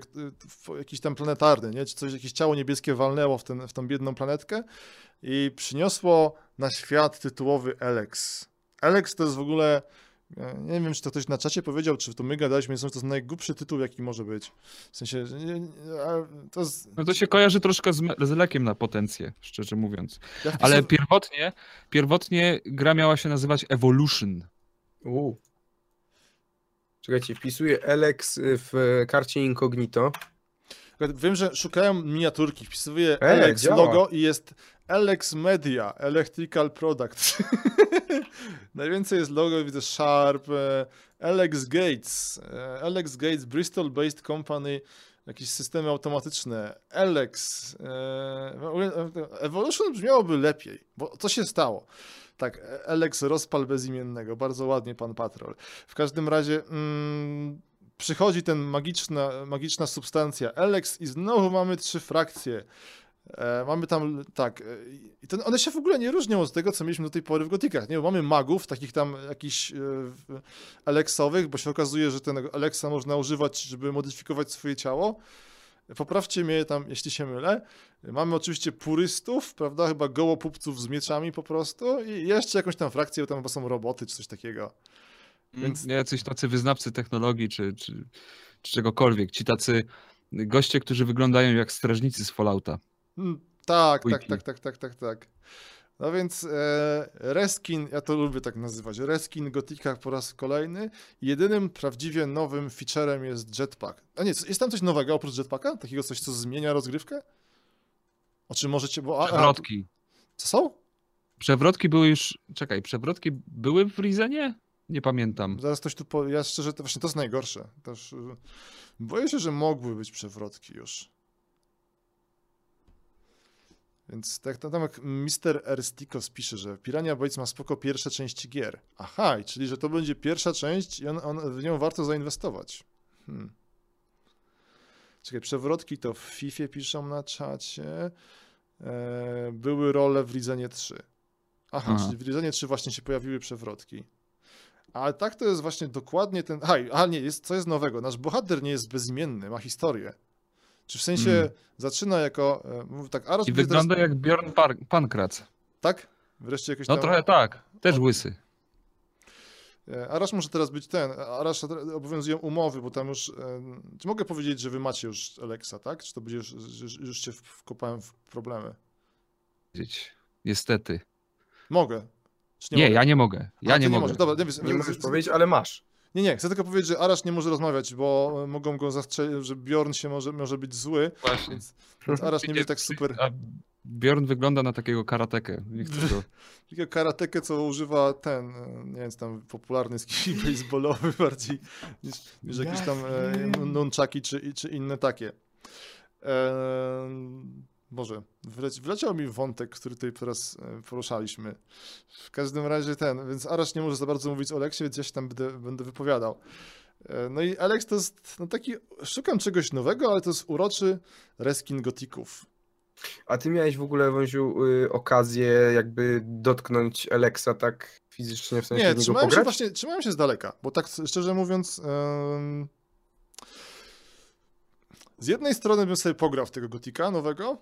e, jakiś tam planetarny, nie? Czy coś, jakieś ciało niebieskie walnęło w, ten, w tą biedną planetkę i przyniosło na świat tytułowy Elex. Elex to jest w ogóle, nie wiem, czy to ktoś na czacie powiedział, czy to my gadaliśmy, że to jest najgłupszy tytuł, jaki może być. W sensie, że nie, nie, to jest... No to się kojarzy troszkę z, z lekiem na potencję, szczerze mówiąc. Ja Ale pierwotnie, pierwotnie gra miała się nazywać Evolution. U. Czekajcie, wpisuję Alex w karcie incognito. Wiem, że szukałem miniaturki, wpisuję E, Alex działa. logo i jest Alex Media, Electrical Products. Najwięcej jest logo, widzę Sharp, e, Alex Gates, e, Alex Gates, Bristol-based company, jakieś systemy automatyczne, Alex, e, Evolution brzmiałoby lepiej, bo co się stało? Tak, Alex rozpal bezimiennego, bardzo ładnie pan Patrol. W każdym razie mm, przychodzi ten magiczna, magiczna substancja Alex i znowu mamy trzy frakcje. E, mamy tam, tak, e, ten, one się w ogóle nie różnią od tego, co mieliśmy do tej pory w gotikach, nie? Bo mamy magów, takich tam jakichś e, bo się okazuje, że ten Alexa można używać, żeby modyfikować swoje ciało. Poprawcie mnie tam, jeśli się mylę. Mamy oczywiście purystów, prawda, chyba gołopupców z mieczami po prostu i jeszcze jakąś tam frakcję, bo tam chyba są roboty czy coś takiego. Więc- Więc jacyś tacy wyznawcy technologii czy, czy, czy czegokolwiek. Ci tacy goście, którzy wyglądają jak strażnicy z Fallouta. Mm, Tak, tak, tak, tak, tak, tak, tak. No więc e, reskin, ja to lubię tak nazywać, reskin Gotika po raz kolejny. Jedynym prawdziwie nowym featurem jest jetpack. A nie, jest tam coś nowego oprócz jetpacka? Takiego coś, co zmienia rozgrywkę? O czym możecie, bo... A, a, Przewrotki. co są? Przewrotki były już. Czekaj, przewrotki były w Rizenie? Nie pamiętam. Zaraz ktoś tu po... Ja szczerze, to właśnie to jest najgorsze. Też, y, boję się, że mogły być przewrotki już. Więc tak tam jak Mr. Erstikos pisze, że Pirania Bytes ma spoko pierwsze części gier. Aha, czyli że to będzie pierwsza część i on, on, w nią warto zainwestować. Hmm. Czekaj, przewrotki to w FIFA piszą na czacie. E, były role w Rizenie 3. Aha, Aha. czyli w Rizenie 3 właśnie się pojawiły przewrotki. Ale tak to jest właśnie dokładnie ten. Aha, a nie, jest, co jest nowego? Nasz bohater nie jest bezimienny, ma historię. Czy w sensie Mm. zaczyna jako. e, mów tak, Aros I wygląda teraz, jak Bjorn Par- Pankrac. Tak? Wreszcie jakoś No tam. trochę tak. Też łysy. E, Arasz może teraz być ten. Arasz obowiązują umowy, bo tam już. e, Czy mogę powiedzieć, że wy macie już Alexa, tak? Czy to będzie już, już, już się wkopałem w problemy? Niestety. Mogę. Czy Nie, mogę? ja nie mogę. Ja A, ty nie mogę. Dobra, nie, wiem, Nie możesz powiedzieć, ale masz. Nie, nie, chcę tylko powiedzieć, że Arasz nie może rozmawiać, bo e, mogą go zastrzelić, że Bjorn się może, może być zły, Właśnie. więc, więc Arasz nie będzie tak super. A Bjorn wygląda na takiego karatekę. Go... Takiego karatekę, co używa ten, e, nie wiem, tam popularny skill baseballowy bardziej niż, niż jakieś tam e, nunchaki czy, czy inne takie. E, Boże, wleci, wleciał mi wątek, który tutaj teraz e, poruszaliśmy. W każdym razie ten, więc Arasz nie może za bardzo mówić o Aleksie, więc ja się tam będę, będę wypowiadał. E, No i Alex to jest no taki, szukam czegoś nowego, ale to jest uroczy reskin gotików. A ty miałeś w ogóle, Wąziu, y, okazję jakby dotknąć Alexa tak fizycznie, w sensie Nie, trzymałem się właśnie, trzymałem się z daleka, bo tak szczerze mówiąc, em, z jednej strony bym sobie pograł w tego Gotika nowego,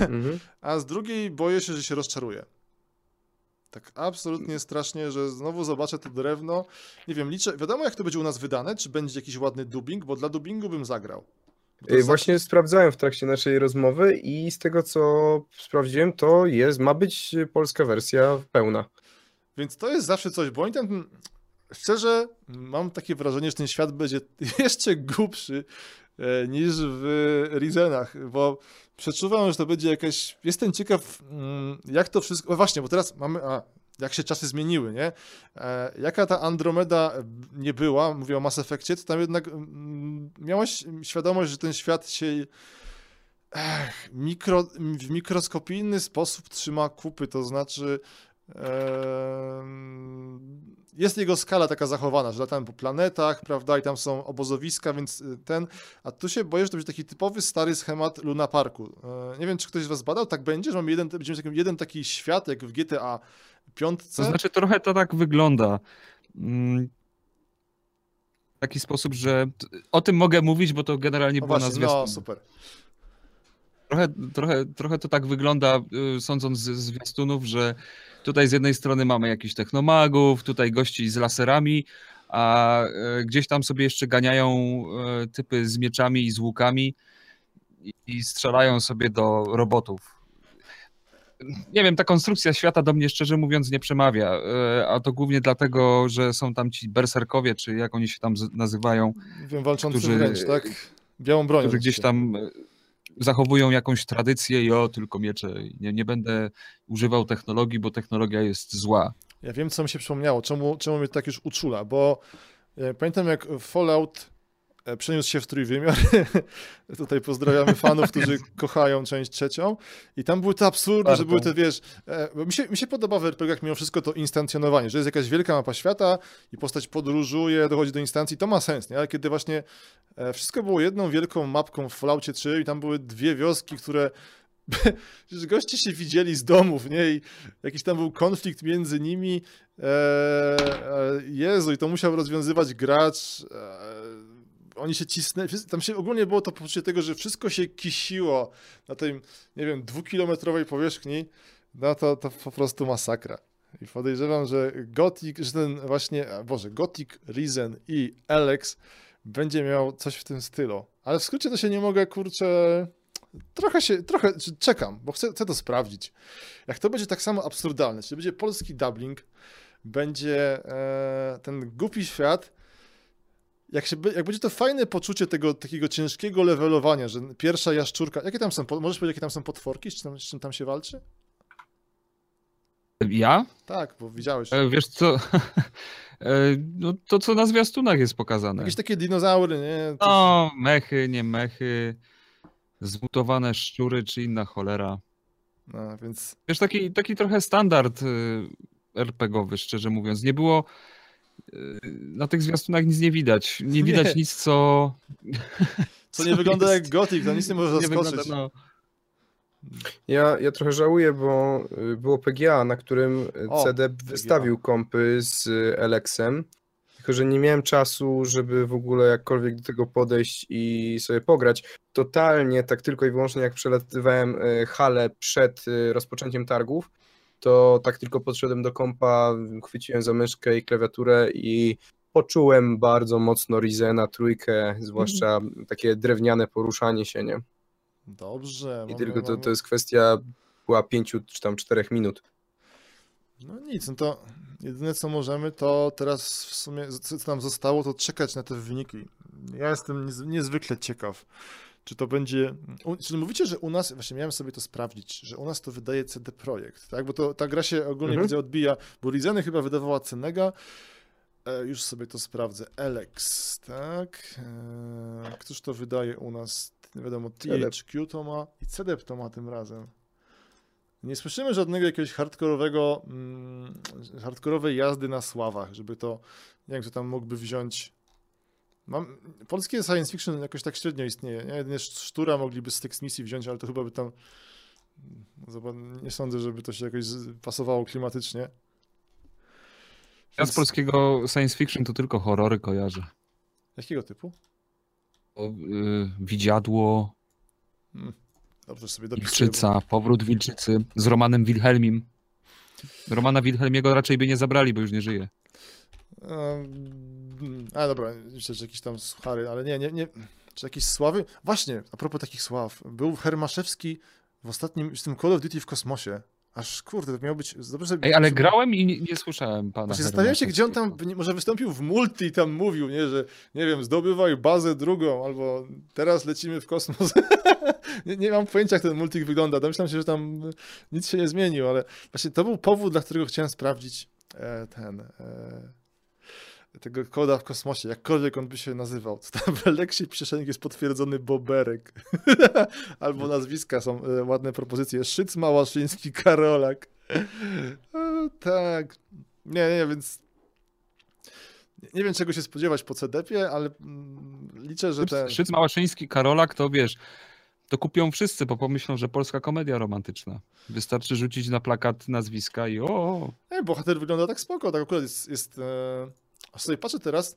Mhm. a z drugiej boję się, że się rozczaruję. Tak absolutnie strasznie, że znowu zobaczę to drewno. Nie wiem, liczę, wiadomo jak to będzie u nas wydane, czy będzie jakiś ładny dubbing, bo dla dubbingu bym zagrał. Y, Właśnie sprawdzałem w trakcie naszej rozmowy i z tego co sprawdziłem, to jest, ma być polska wersja pełna. Więc to jest zawsze coś, bo oni tam, szczerze, mam takie wrażenie, że ten świat będzie jeszcze głupszy e, niż w Rizenach, bo przeczuwam, że to będzie jakaś, jestem ciekaw, mm, jak to wszystko, o właśnie, bo teraz mamy, a, jak się czasy zmieniły, nie? E, jaka ta Andromeda nie była, mówię o Mass Effectie, to tam jednak mm, miałaś świadomość, że ten świat się ech, mikro, w mikroskopijny sposób trzyma kupy, to znaczy jest jego skala taka zachowana, że latamy po planetach, prawda, i tam są obozowiska, więc y, ten, a tu się boję, że to będzie taki typowy stary schemat Luna Parku. E, Nie wiem, czy ktoś z was badał, tak będzie, że mamy jeden, będziemy mieć taki- jeden taki świat, jak w GTA piątce. To znaczy trochę to tak wygląda. Mm, W taki sposób, że o tym mogę mówić, bo to generalnie no było na no zwiastun. super. Trochę, trochę, trochę to tak wygląda, y, sądząc z zwiastunów, że tutaj z jednej strony mamy jakichś technomagów, tutaj gości z laserami, a e, gdzieś tam sobie jeszcze ganiają e, typy z mieczami i z łukami i, strzelają sobie do robotów. Nie wiem, ta konstrukcja świata do mnie szczerze mówiąc nie przemawia, e, a to głównie dlatego, że są tam ci berserkowie, czy jak oni się tam nazywają, Wiem, walczący którzy- wręcz, tak? Białą bronią. którzy gdzieś tam zachowują jakąś tradycję i o, tylko miecze. Nie, nie będę używał technologii, bo technologia jest zła. Ja wiem, co mi się przypomniało, czemu, czemu mnie tak już uczula, bo e, pamiętam jak Fallout przeniósł się w trójwymiar. Tutaj pozdrawiamy fanów, którzy kochają część trzecią. I tam były te absurdy, że były te, wiesz, e, bo mi się, mi się podoba w RPG-ach mimo wszystko to instancjonowanie, że jest jakaś wielka mapa świata i postać podróżuje, dochodzi do instancji, to ma sens, nie? Ale kiedy właśnie e, wszystko było jedną wielką mapką w Falloutie 3 i tam były dwie wioski, które Przecież goście się widzieli z domów, nie? I jakiś tam był konflikt między nimi. E, e, Jezu, i to musiał rozwiązywać gracz. E, oni się cisnęli. Tam się ogólnie było to poczucie tego, że wszystko się kisiło na tej, nie wiem, dwukilometrowej powierzchni. No to, to po prostu masakra. I podejrzewam, że Gothic, że ten właśnie, Boże, Gothic, Risen i Alex będzie miał coś w tym stylu. Ale w skrócie to się nie mogę, kurczę, trochę się, trochę czekam, bo chcę, chcę to sprawdzić. Jak to będzie tak samo absurdalne, czyli będzie polski dubbing, będzie e, ten głupi świat, jak, się, jak będzie to fajne poczucie tego takiego ciężkiego levelowania, że pierwsza jaszczurka, jakie tam są, możesz powiedzieć, jakie tam są potworki, z czym, z czym tam się walczy? Ja? Tak, bo widziałeś. E, Wiesz co? E, No, to, co na zwiastunach jest pokazane. Jakieś takie dinozaury, nie? To- No, mechy, nie mechy, zmutowane szczury czy inna cholera. No, więc Wiesz, taki, taki trochę standard y, RPGowy, szczerze mówiąc. Nie było. Y, Na tych zwiastunach nic nie widać. Nie Nie. widać nic, co. co nie wygląda jest- jak Gothic, to nic nie może nie zaskoczyć. wygląda, no. Ja, ja trochę żałuję, bo y, było PGA, na którym y, O, CD wystawił kompy z y, Alexem, tylko że nie miałem czasu, żeby w ogóle jakkolwiek do tego podejść i sobie pograć. Totalnie, tak tylko i wyłącznie jak przelatywałem y, halę przed y, rozpoczęciem targów, to tak tylko podszedłem do kompa, chwyciłem za myszkę i klawiaturę i poczułem bardzo mocno Rizena trójkę, zwłaszcza takie drewniane poruszanie się, nie? Dobrze. I mamy- tylko to, mamy- to jest kwestia była pięciu czy tam czterech minut. No nic, no to jedyne co możemy, to teraz w sumie, co nam zostało, to czekać na te wyniki. Ja jestem niez, niezwykle ciekaw, czy to będzie... Czyli mówicie, że u nas, właśnie miałem sobie to sprawdzić, że u nas to wydaje CD Projekt, tak? Bo to, ta gra się ogólnie Mhm. widzę odbija, bo Rizeny chyba wydawała Cenega, e, już sobie to sprawdzę, Alex, tak? E, któż to wydaje u nas? Nie wiadomo. THQ to ma i CDEP to ma tym razem. Nie słyszymy żadnego jakiegoś hardkorowego, mm, hardkorowej jazdy na sławach, żeby to, wiem, kto tam mógłby wziąć. Mam, polskie science fiction jakoś tak średnio istnieje. Nie? Jedynie Sztura mogliby z tekst misji wziąć, ale to chyba by tam. Zobacz, Nie sądzę, żeby to się jakoś pasowało klimatycznie. Ja z polskiego science fiction to tylko horrory kojarzę. Jakiego typu? O, y, widziadło, Dobrze sobie. Wilczyca, powrót Wilczycy z Romanem Wilhelmim. Romana Wilhelmiego raczej by nie zabrali, bo już nie żyje. A dobra, myślę, że jakieś tam suchary, ale nie, nie, nie. Czy jakieś sławy? Właśnie, a propos takich sław. Był Hermaszewski w ostatnim, w tym Call of Duty w kosmosie. Aż kurde, to miał być. Dobrze Ej, ale grałem i nie, nie słyszałem pana. Właśnie zastanawiam się, gdzie on tam może wystąpił w multi i tam mówił, nie, że nie wiem, zdobywaj bazę drugą, albo teraz lecimy w kosmos. nie, nie mam pojęcia, jak ten multik wygląda. Domyślam się, że tam nic się nie zmienił, ale właśnie to był powód, dla którego chciałem sprawdzić e, ten. E, tego koda w kosmosie, jakkolwiek on by się nazywał. To tam w że jest potwierdzony Boberek. Albo nazwiska są e, ładne propozycje. Szyc Małaszyński, Karolak. E, tak. Nie, nie, więc nie- nie wiem czego się spodziewać po CDP-ie, ale mm, liczę, że ten... Szyc Małaszyński, Karolak, to wiesz, to kupią wszyscy, bo pomyślą, że polska komedia romantyczna. Wystarczy rzucić na plakat nazwiska i o, Ej, bohater wygląda tak spoko, tak akurat jest... jest e... Aż sobie patrzę teraz,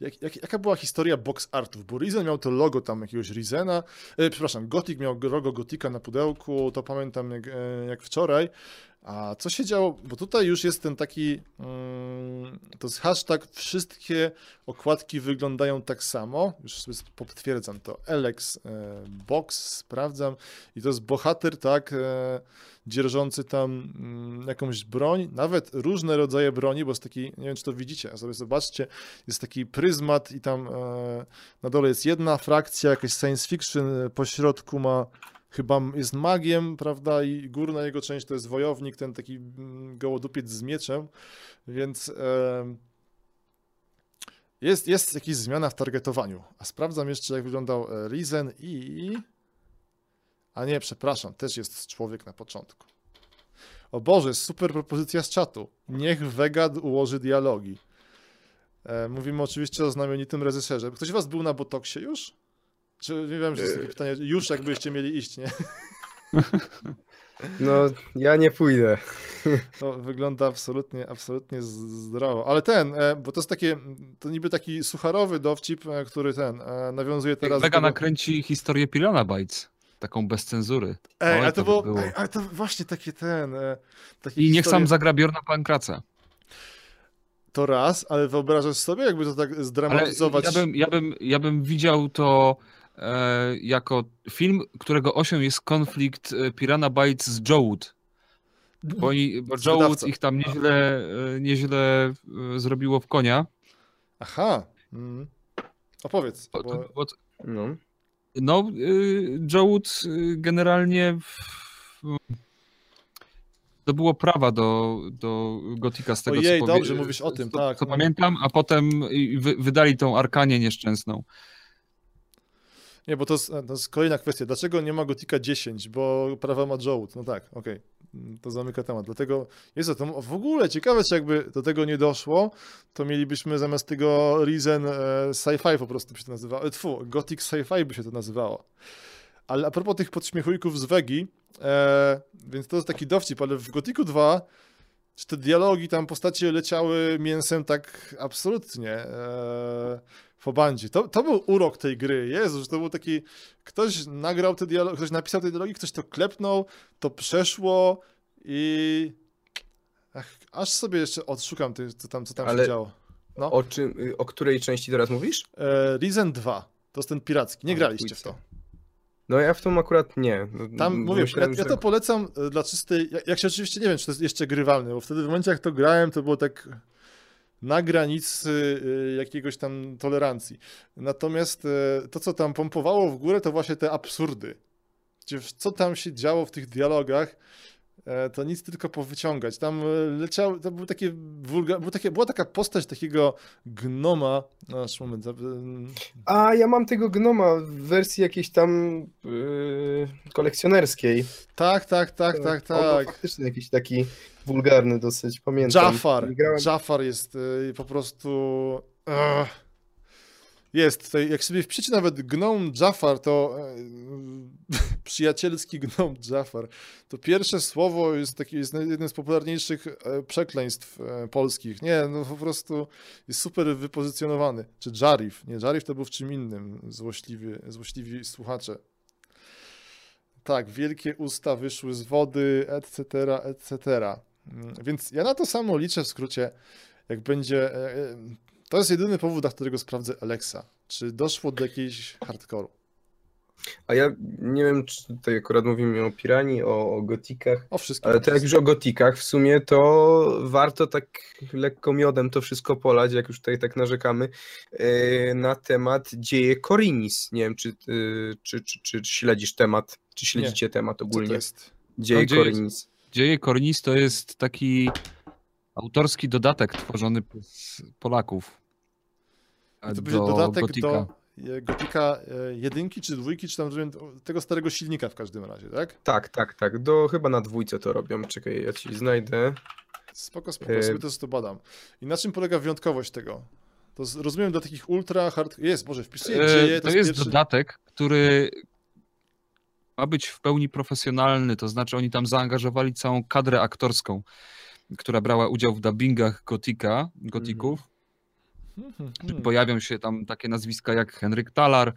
jak, jak, jaka była historia box artów, bo Rizen miał to logo tam jakiegoś Rizena, e, przepraszam, Gothic miał logo Gotika na pudełku, to pamiętam jak, e, jak wczoraj, a co się działo, bo tutaj już jest ten taki, mm, to jest hashtag, wszystkie okładki wyglądają tak samo, już sobie potwierdzam to, Alex e, Box, sprawdzam. I to jest bohater, tak, e, dzierżący tam mm, jakąś broń, nawet różne rodzaje broni, bo jest taki, nie wiem czy to widzicie, sobie zobaczcie, jest taki pryzmat i tam e, na dole jest jedna frakcja, jakaś science fiction, po środku ma chyba jest magiem, prawda, i górna jego część to jest wojownik, ten taki mm, gołodupiec z mieczem, więc e, jest, jest jakaś zmiana w targetowaniu. A sprawdzam jeszcze, jak wyglądał e, Risen i... A nie, przepraszam, też jest człowiek na początku. O Boże, super propozycja z czatu. Niech Wegad ułoży dialogi. E, mówimy oczywiście o znamienitym reżyserze. Ktoś z was był na Botoksie już? Czy nie wiem, że jest takie pytanie, już jakbyście mieli iść, nie? No, ja nie pójdę. To wygląda absolutnie, absolutnie zdrowo. Ale ten, e, bo to jest takie, to niby taki sucharowy dowcip, e, który ten, e, nawiązuje teraz Vega do... nakręci historię Pilana Bites, taką bez cenzury. Ej, ale to to by było, było. ej, ale to właśnie takie ten, takie I niech historie- sam zagra Bjorna Pankraca. To raz, ale wyobrażasz sobie, jakby to tak Ale zdramatyzować... ja bym, ja, bym, ja bym widział to jako film, którego osią jest konflikt e, Piranha Bytes z Jowood. Bo, oni, bo Jowood wydawcą. ich tam nieźle, e, nieźle e, zrobiło w konia. Aha. Mm. Opowiedz. Bo, Bo... bo, No. no, Jowood y, generalnie to było prawa do, do Gotika z tego Ojej, co dobrze mówisz o tym, co, tak, Co no. pamiętam, a potem wy, wydali tą Arkanię nieszczęsną. Nie, bo to jest, to jest kolejna kwestia. Dlaczego nie ma Gotika 10? Bo prawa ma Jowood. No tak, okej. Mm, To zamyka temat. Dlatego jest to w ogóle ciekawe, czy jakby do tego nie doszło, to mielibyśmy zamiast tego Reason e, Sci-Fi po prostu by się to nazywało. E, Tfu, Gothic Sci-Fi by się to nazywało. Ale a propos tych podśmiechujków z Wegi, e, więc to jest taki dowcip, ale w Gothicu 2 czy te dialogi, tam postacie leciały mięsem tak absolutnie e, w obandzie. To, to był urok tej gry. Jezu, że to był taki... Ktoś nagrał te dialogi, ktoś napisał te dialogi, ktoś to klepnął, to przeszło i... Ach, aż sobie jeszcze odszukam, ty, co tam, co tam Ale- się działo. No. O, czym, o której części teraz mówisz? E, Risen 2. To jest ten piracki. Nie Ale graliście w to. No ja w tą akurat nie. No, Tam mówię, ja, myślałem, ja że- to polecam e, dla czystej. Jak, jak się oczywiście nie wiem, czy to jest jeszcze grywalne, bo wtedy w momencie jak to grałem, to było tak na granicy e, jakiegoś tam tolerancji. Natomiast e, to, co tam pompowało w górę, to właśnie te absurdy. Co tam się działo w tych dialogach, to nic tylko powyciągać. Tam e, leciały, to był takie wulga, był takie, była taka postać takiego gnoma. No, aż moment. A, ja mam tego gnoma w wersji jakiejś tam yy, kolekcjonerskiej. Tak, tak, tak, tak, On był tak. faktycznie jakiś taki wulgarny dosyć, pamiętam. Jafar. Grałem... Jafar jest y, po prostu. Ugh. Jest tutaj, jak sobie wpiszecie nawet gnom Jafar, to e, przyjacielski gnom Jafar, to pierwsze słowo jest taki, jest jednym z popularniejszych e, przekleństw e, polskich. Nie, no po prostu jest super wypozycjonowany. Czy Jarif? Nie, Jarif to był w czym innym, złośliwi, złośliwi słuchacze. Tak, wielkie usta wyszły z wody, etc., etc. Mm, Więc ja na to samo liczę w skrócie, jak będzie. e, e, To jest jedyny powód, dla którego sprawdzę Alexa. Czy doszło do jakiejś hardkoru? A ja nie wiem, czy tutaj akurat mówimy o Piranii, o, o gotikach, O wszystkim. ale to jak już o gotikach w sumie, to warto tak lekko miodem to wszystko polać, jak już tutaj tak narzekamy, yy, na temat dzieje Korinis. Nie wiem, czy, yy, czy, czy, czy śledzisz temat, czy śledzicie temat Co to ogólnie. jest? Dzieje No, dzieje- Korinis. Dzieje Kornis to jest taki autorski dodatek tworzony przez Polaków. To do będzie dodatek Gotika. do Gotika e, jedynki, czy dwójki, czy tam tego starego silnika w każdym razie, tak? Tak, tak, tak. Do chyba na dwójce to robią. Czekaj, ja ci znajdę. Spoko, spoko, E, sobie to, to badam. I na czym polega wyjątkowość tego? To z, rozumiem dla takich ultra hard... Jest, może wpisuję E, dzieje, To jest pierwszy... dodatek, który ma być w pełni profesjonalny, to znaczy oni tam zaangażowali całą kadrę aktorską, która brała udział w dubbingach Gotika, Gotików. Mhm. Pojawią się tam takie nazwiska jak Henryk Talar,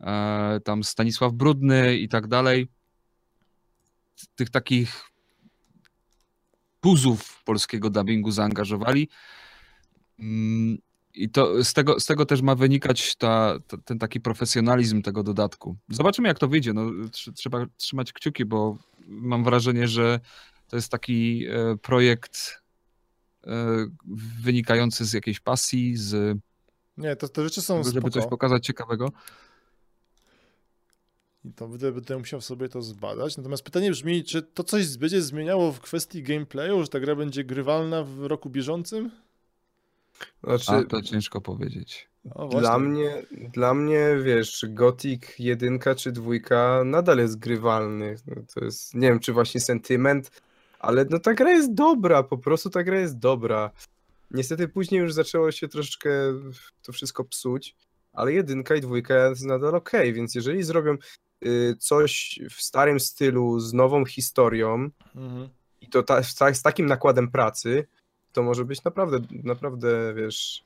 e, tam Stanisław Brudny i tak dalej. Tych takich puzów polskiego dubbingu zaangażowali. Mm, I to z tego, z tego też ma wynikać ta, ta, ten taki profesjonalizm tego dodatku. Zobaczymy, jak to wyjdzie. No, tr- trzeba trzymać kciuki, bo mam wrażenie, że to jest taki e, projekt e, wynikający z jakiejś pasji, z Nie, to, te rzeczy są żeby coś spoko. pokazać ciekawego. I to będę, będę musiał sobie to zbadać. Natomiast pytanie brzmi, czy to coś będzie zmieniało w kwestii gameplayu, że ta gra będzie grywalna w roku bieżącym? Znaczy, A to ciężko powiedzieć. O, Dla mnie, dla mnie, wiesz, Gothic 1 czy 2 nadal jest grywalny. No, to jest, nie wiem, czy właśnie sentyment, ale no ta gra jest dobra, po prostu ta gra jest dobra. Niestety później już zaczęło się troszeczkę to wszystko psuć, ale jedynka i dwójka jest nadal okej, więc jeżeli zrobią y, coś w starym stylu z nową historią Mhm. i to ta, z ta- z takim nakładem pracy, to może być naprawdę, naprawdę, wiesz,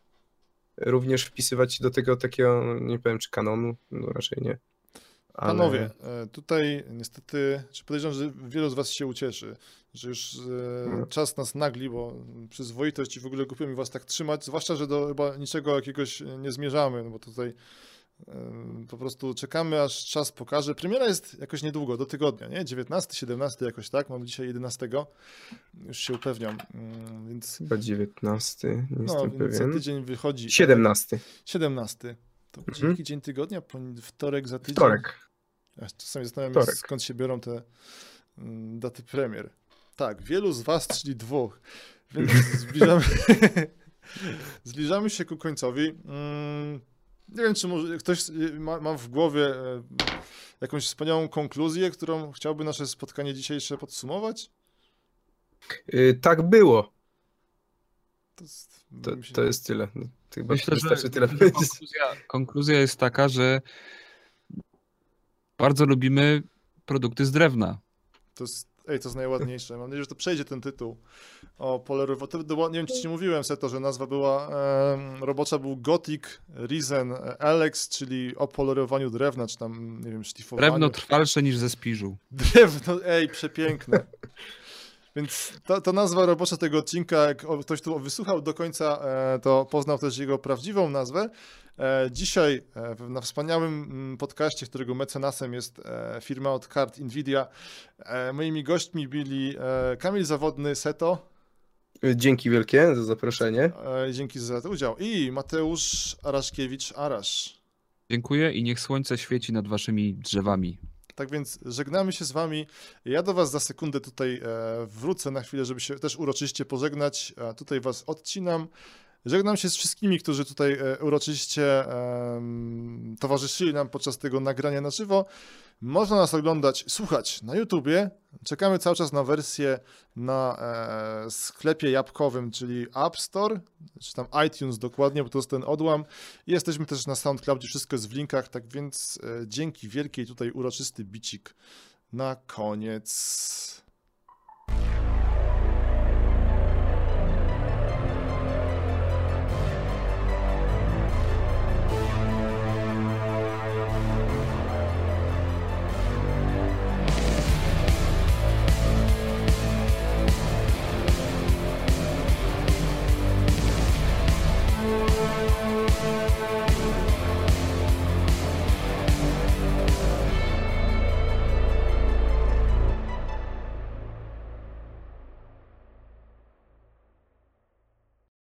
również wpisywać się do tego takiego, nie powiem czy kanonu, no raczej nie. Ale... Panowie, e, tutaj niestety, czy podejrzewam, że wielu z was się ucieszy, że już e, No. czas nas nagli, bo przyzwoitość i w ogóle głupio mi was tak trzymać, zwłaszcza, że do chyba niczego jakiegoś nie zmierzamy, no bo tutaj e, po prostu czekamy, aż czas pokaże. Premiera jest jakoś niedługo, do tygodnia, nie? 19, 17 jakoś tak, mam dzisiaj 11, już się upewniam, Mm, więc Chyba 19, nie no, jestem więc za pewien. tydzień wychodzi 17, 17. To Mhm. jaki dzień tygodnia? Wtorek za tydzień? wtorek. Ja czasami zastanawiam się, skąd się biorą te mm, daty premier. Tak, wielu z was, czyli dwóch, więc zbliżamy, zbliżamy się ku końcowi. Mm, Nie wiem, czy może ktoś y, ma, ma w głowie e, jakąś wspaniałą konkluzję, którą chciałby nasze spotkanie dzisiejsze podsumować? Y, tak było, To jest, to, to jest tyle. No, Chyba Myślę, że, tyle konkluzja, konkluzja jest taka, że bardzo lubimy produkty z drewna. To jest, ej, to jest najładniejsze. Mam nadzieję, że to przejdzie ten tytuł. O było, nie wiem, czy ci mówiłem, Seto, że nazwa była, robocza był Gothic Risen Alex, czyli o polerowaniu drewna, czy tam, nie wiem, szlifowaniu. Drewno trwalsze niż ze spiżu. Drewno, ej, przepiękne. Więc ta, ta nazwa robocza tego odcinka, jak ktoś tu wysłuchał do końca, e, to poznał też jego prawdziwą nazwę. E, Dzisiaj e, w- na wspaniałym mm, podcaście, którego mecenasem jest firma od kart Nvidia, moimi gośćmi byli Kamil Zawodny Seto, Dzięki wielkie za zaproszenie. dzięki za ten udział, i Mateusz Araszkiewicz Arasz. Dziękuję i niech słońce świeci nad waszymi drzewami. Tak więc żegnamy się z wami. Ja do was za sekundę tutaj e, wrócę na chwilę, żeby się też uroczyście pożegnać. Tutaj was odcinam. Żegnam się z wszystkimi, którzy tutaj e, uroczyście towarzyszyli nam podczas tego nagrania na żywo. Można nas oglądać, słuchać na YouTubie. Czekamy cały czas na wersję na e, sklepie jabłkowym, czyli App Store, czy tam iTunes dokładnie, bo to jest ten odłam. Jesteśmy też na SoundCloudzie, wszystko jest w linkach, tak więc e, dzięki wielkiej tutaj uroczysty bicik na koniec.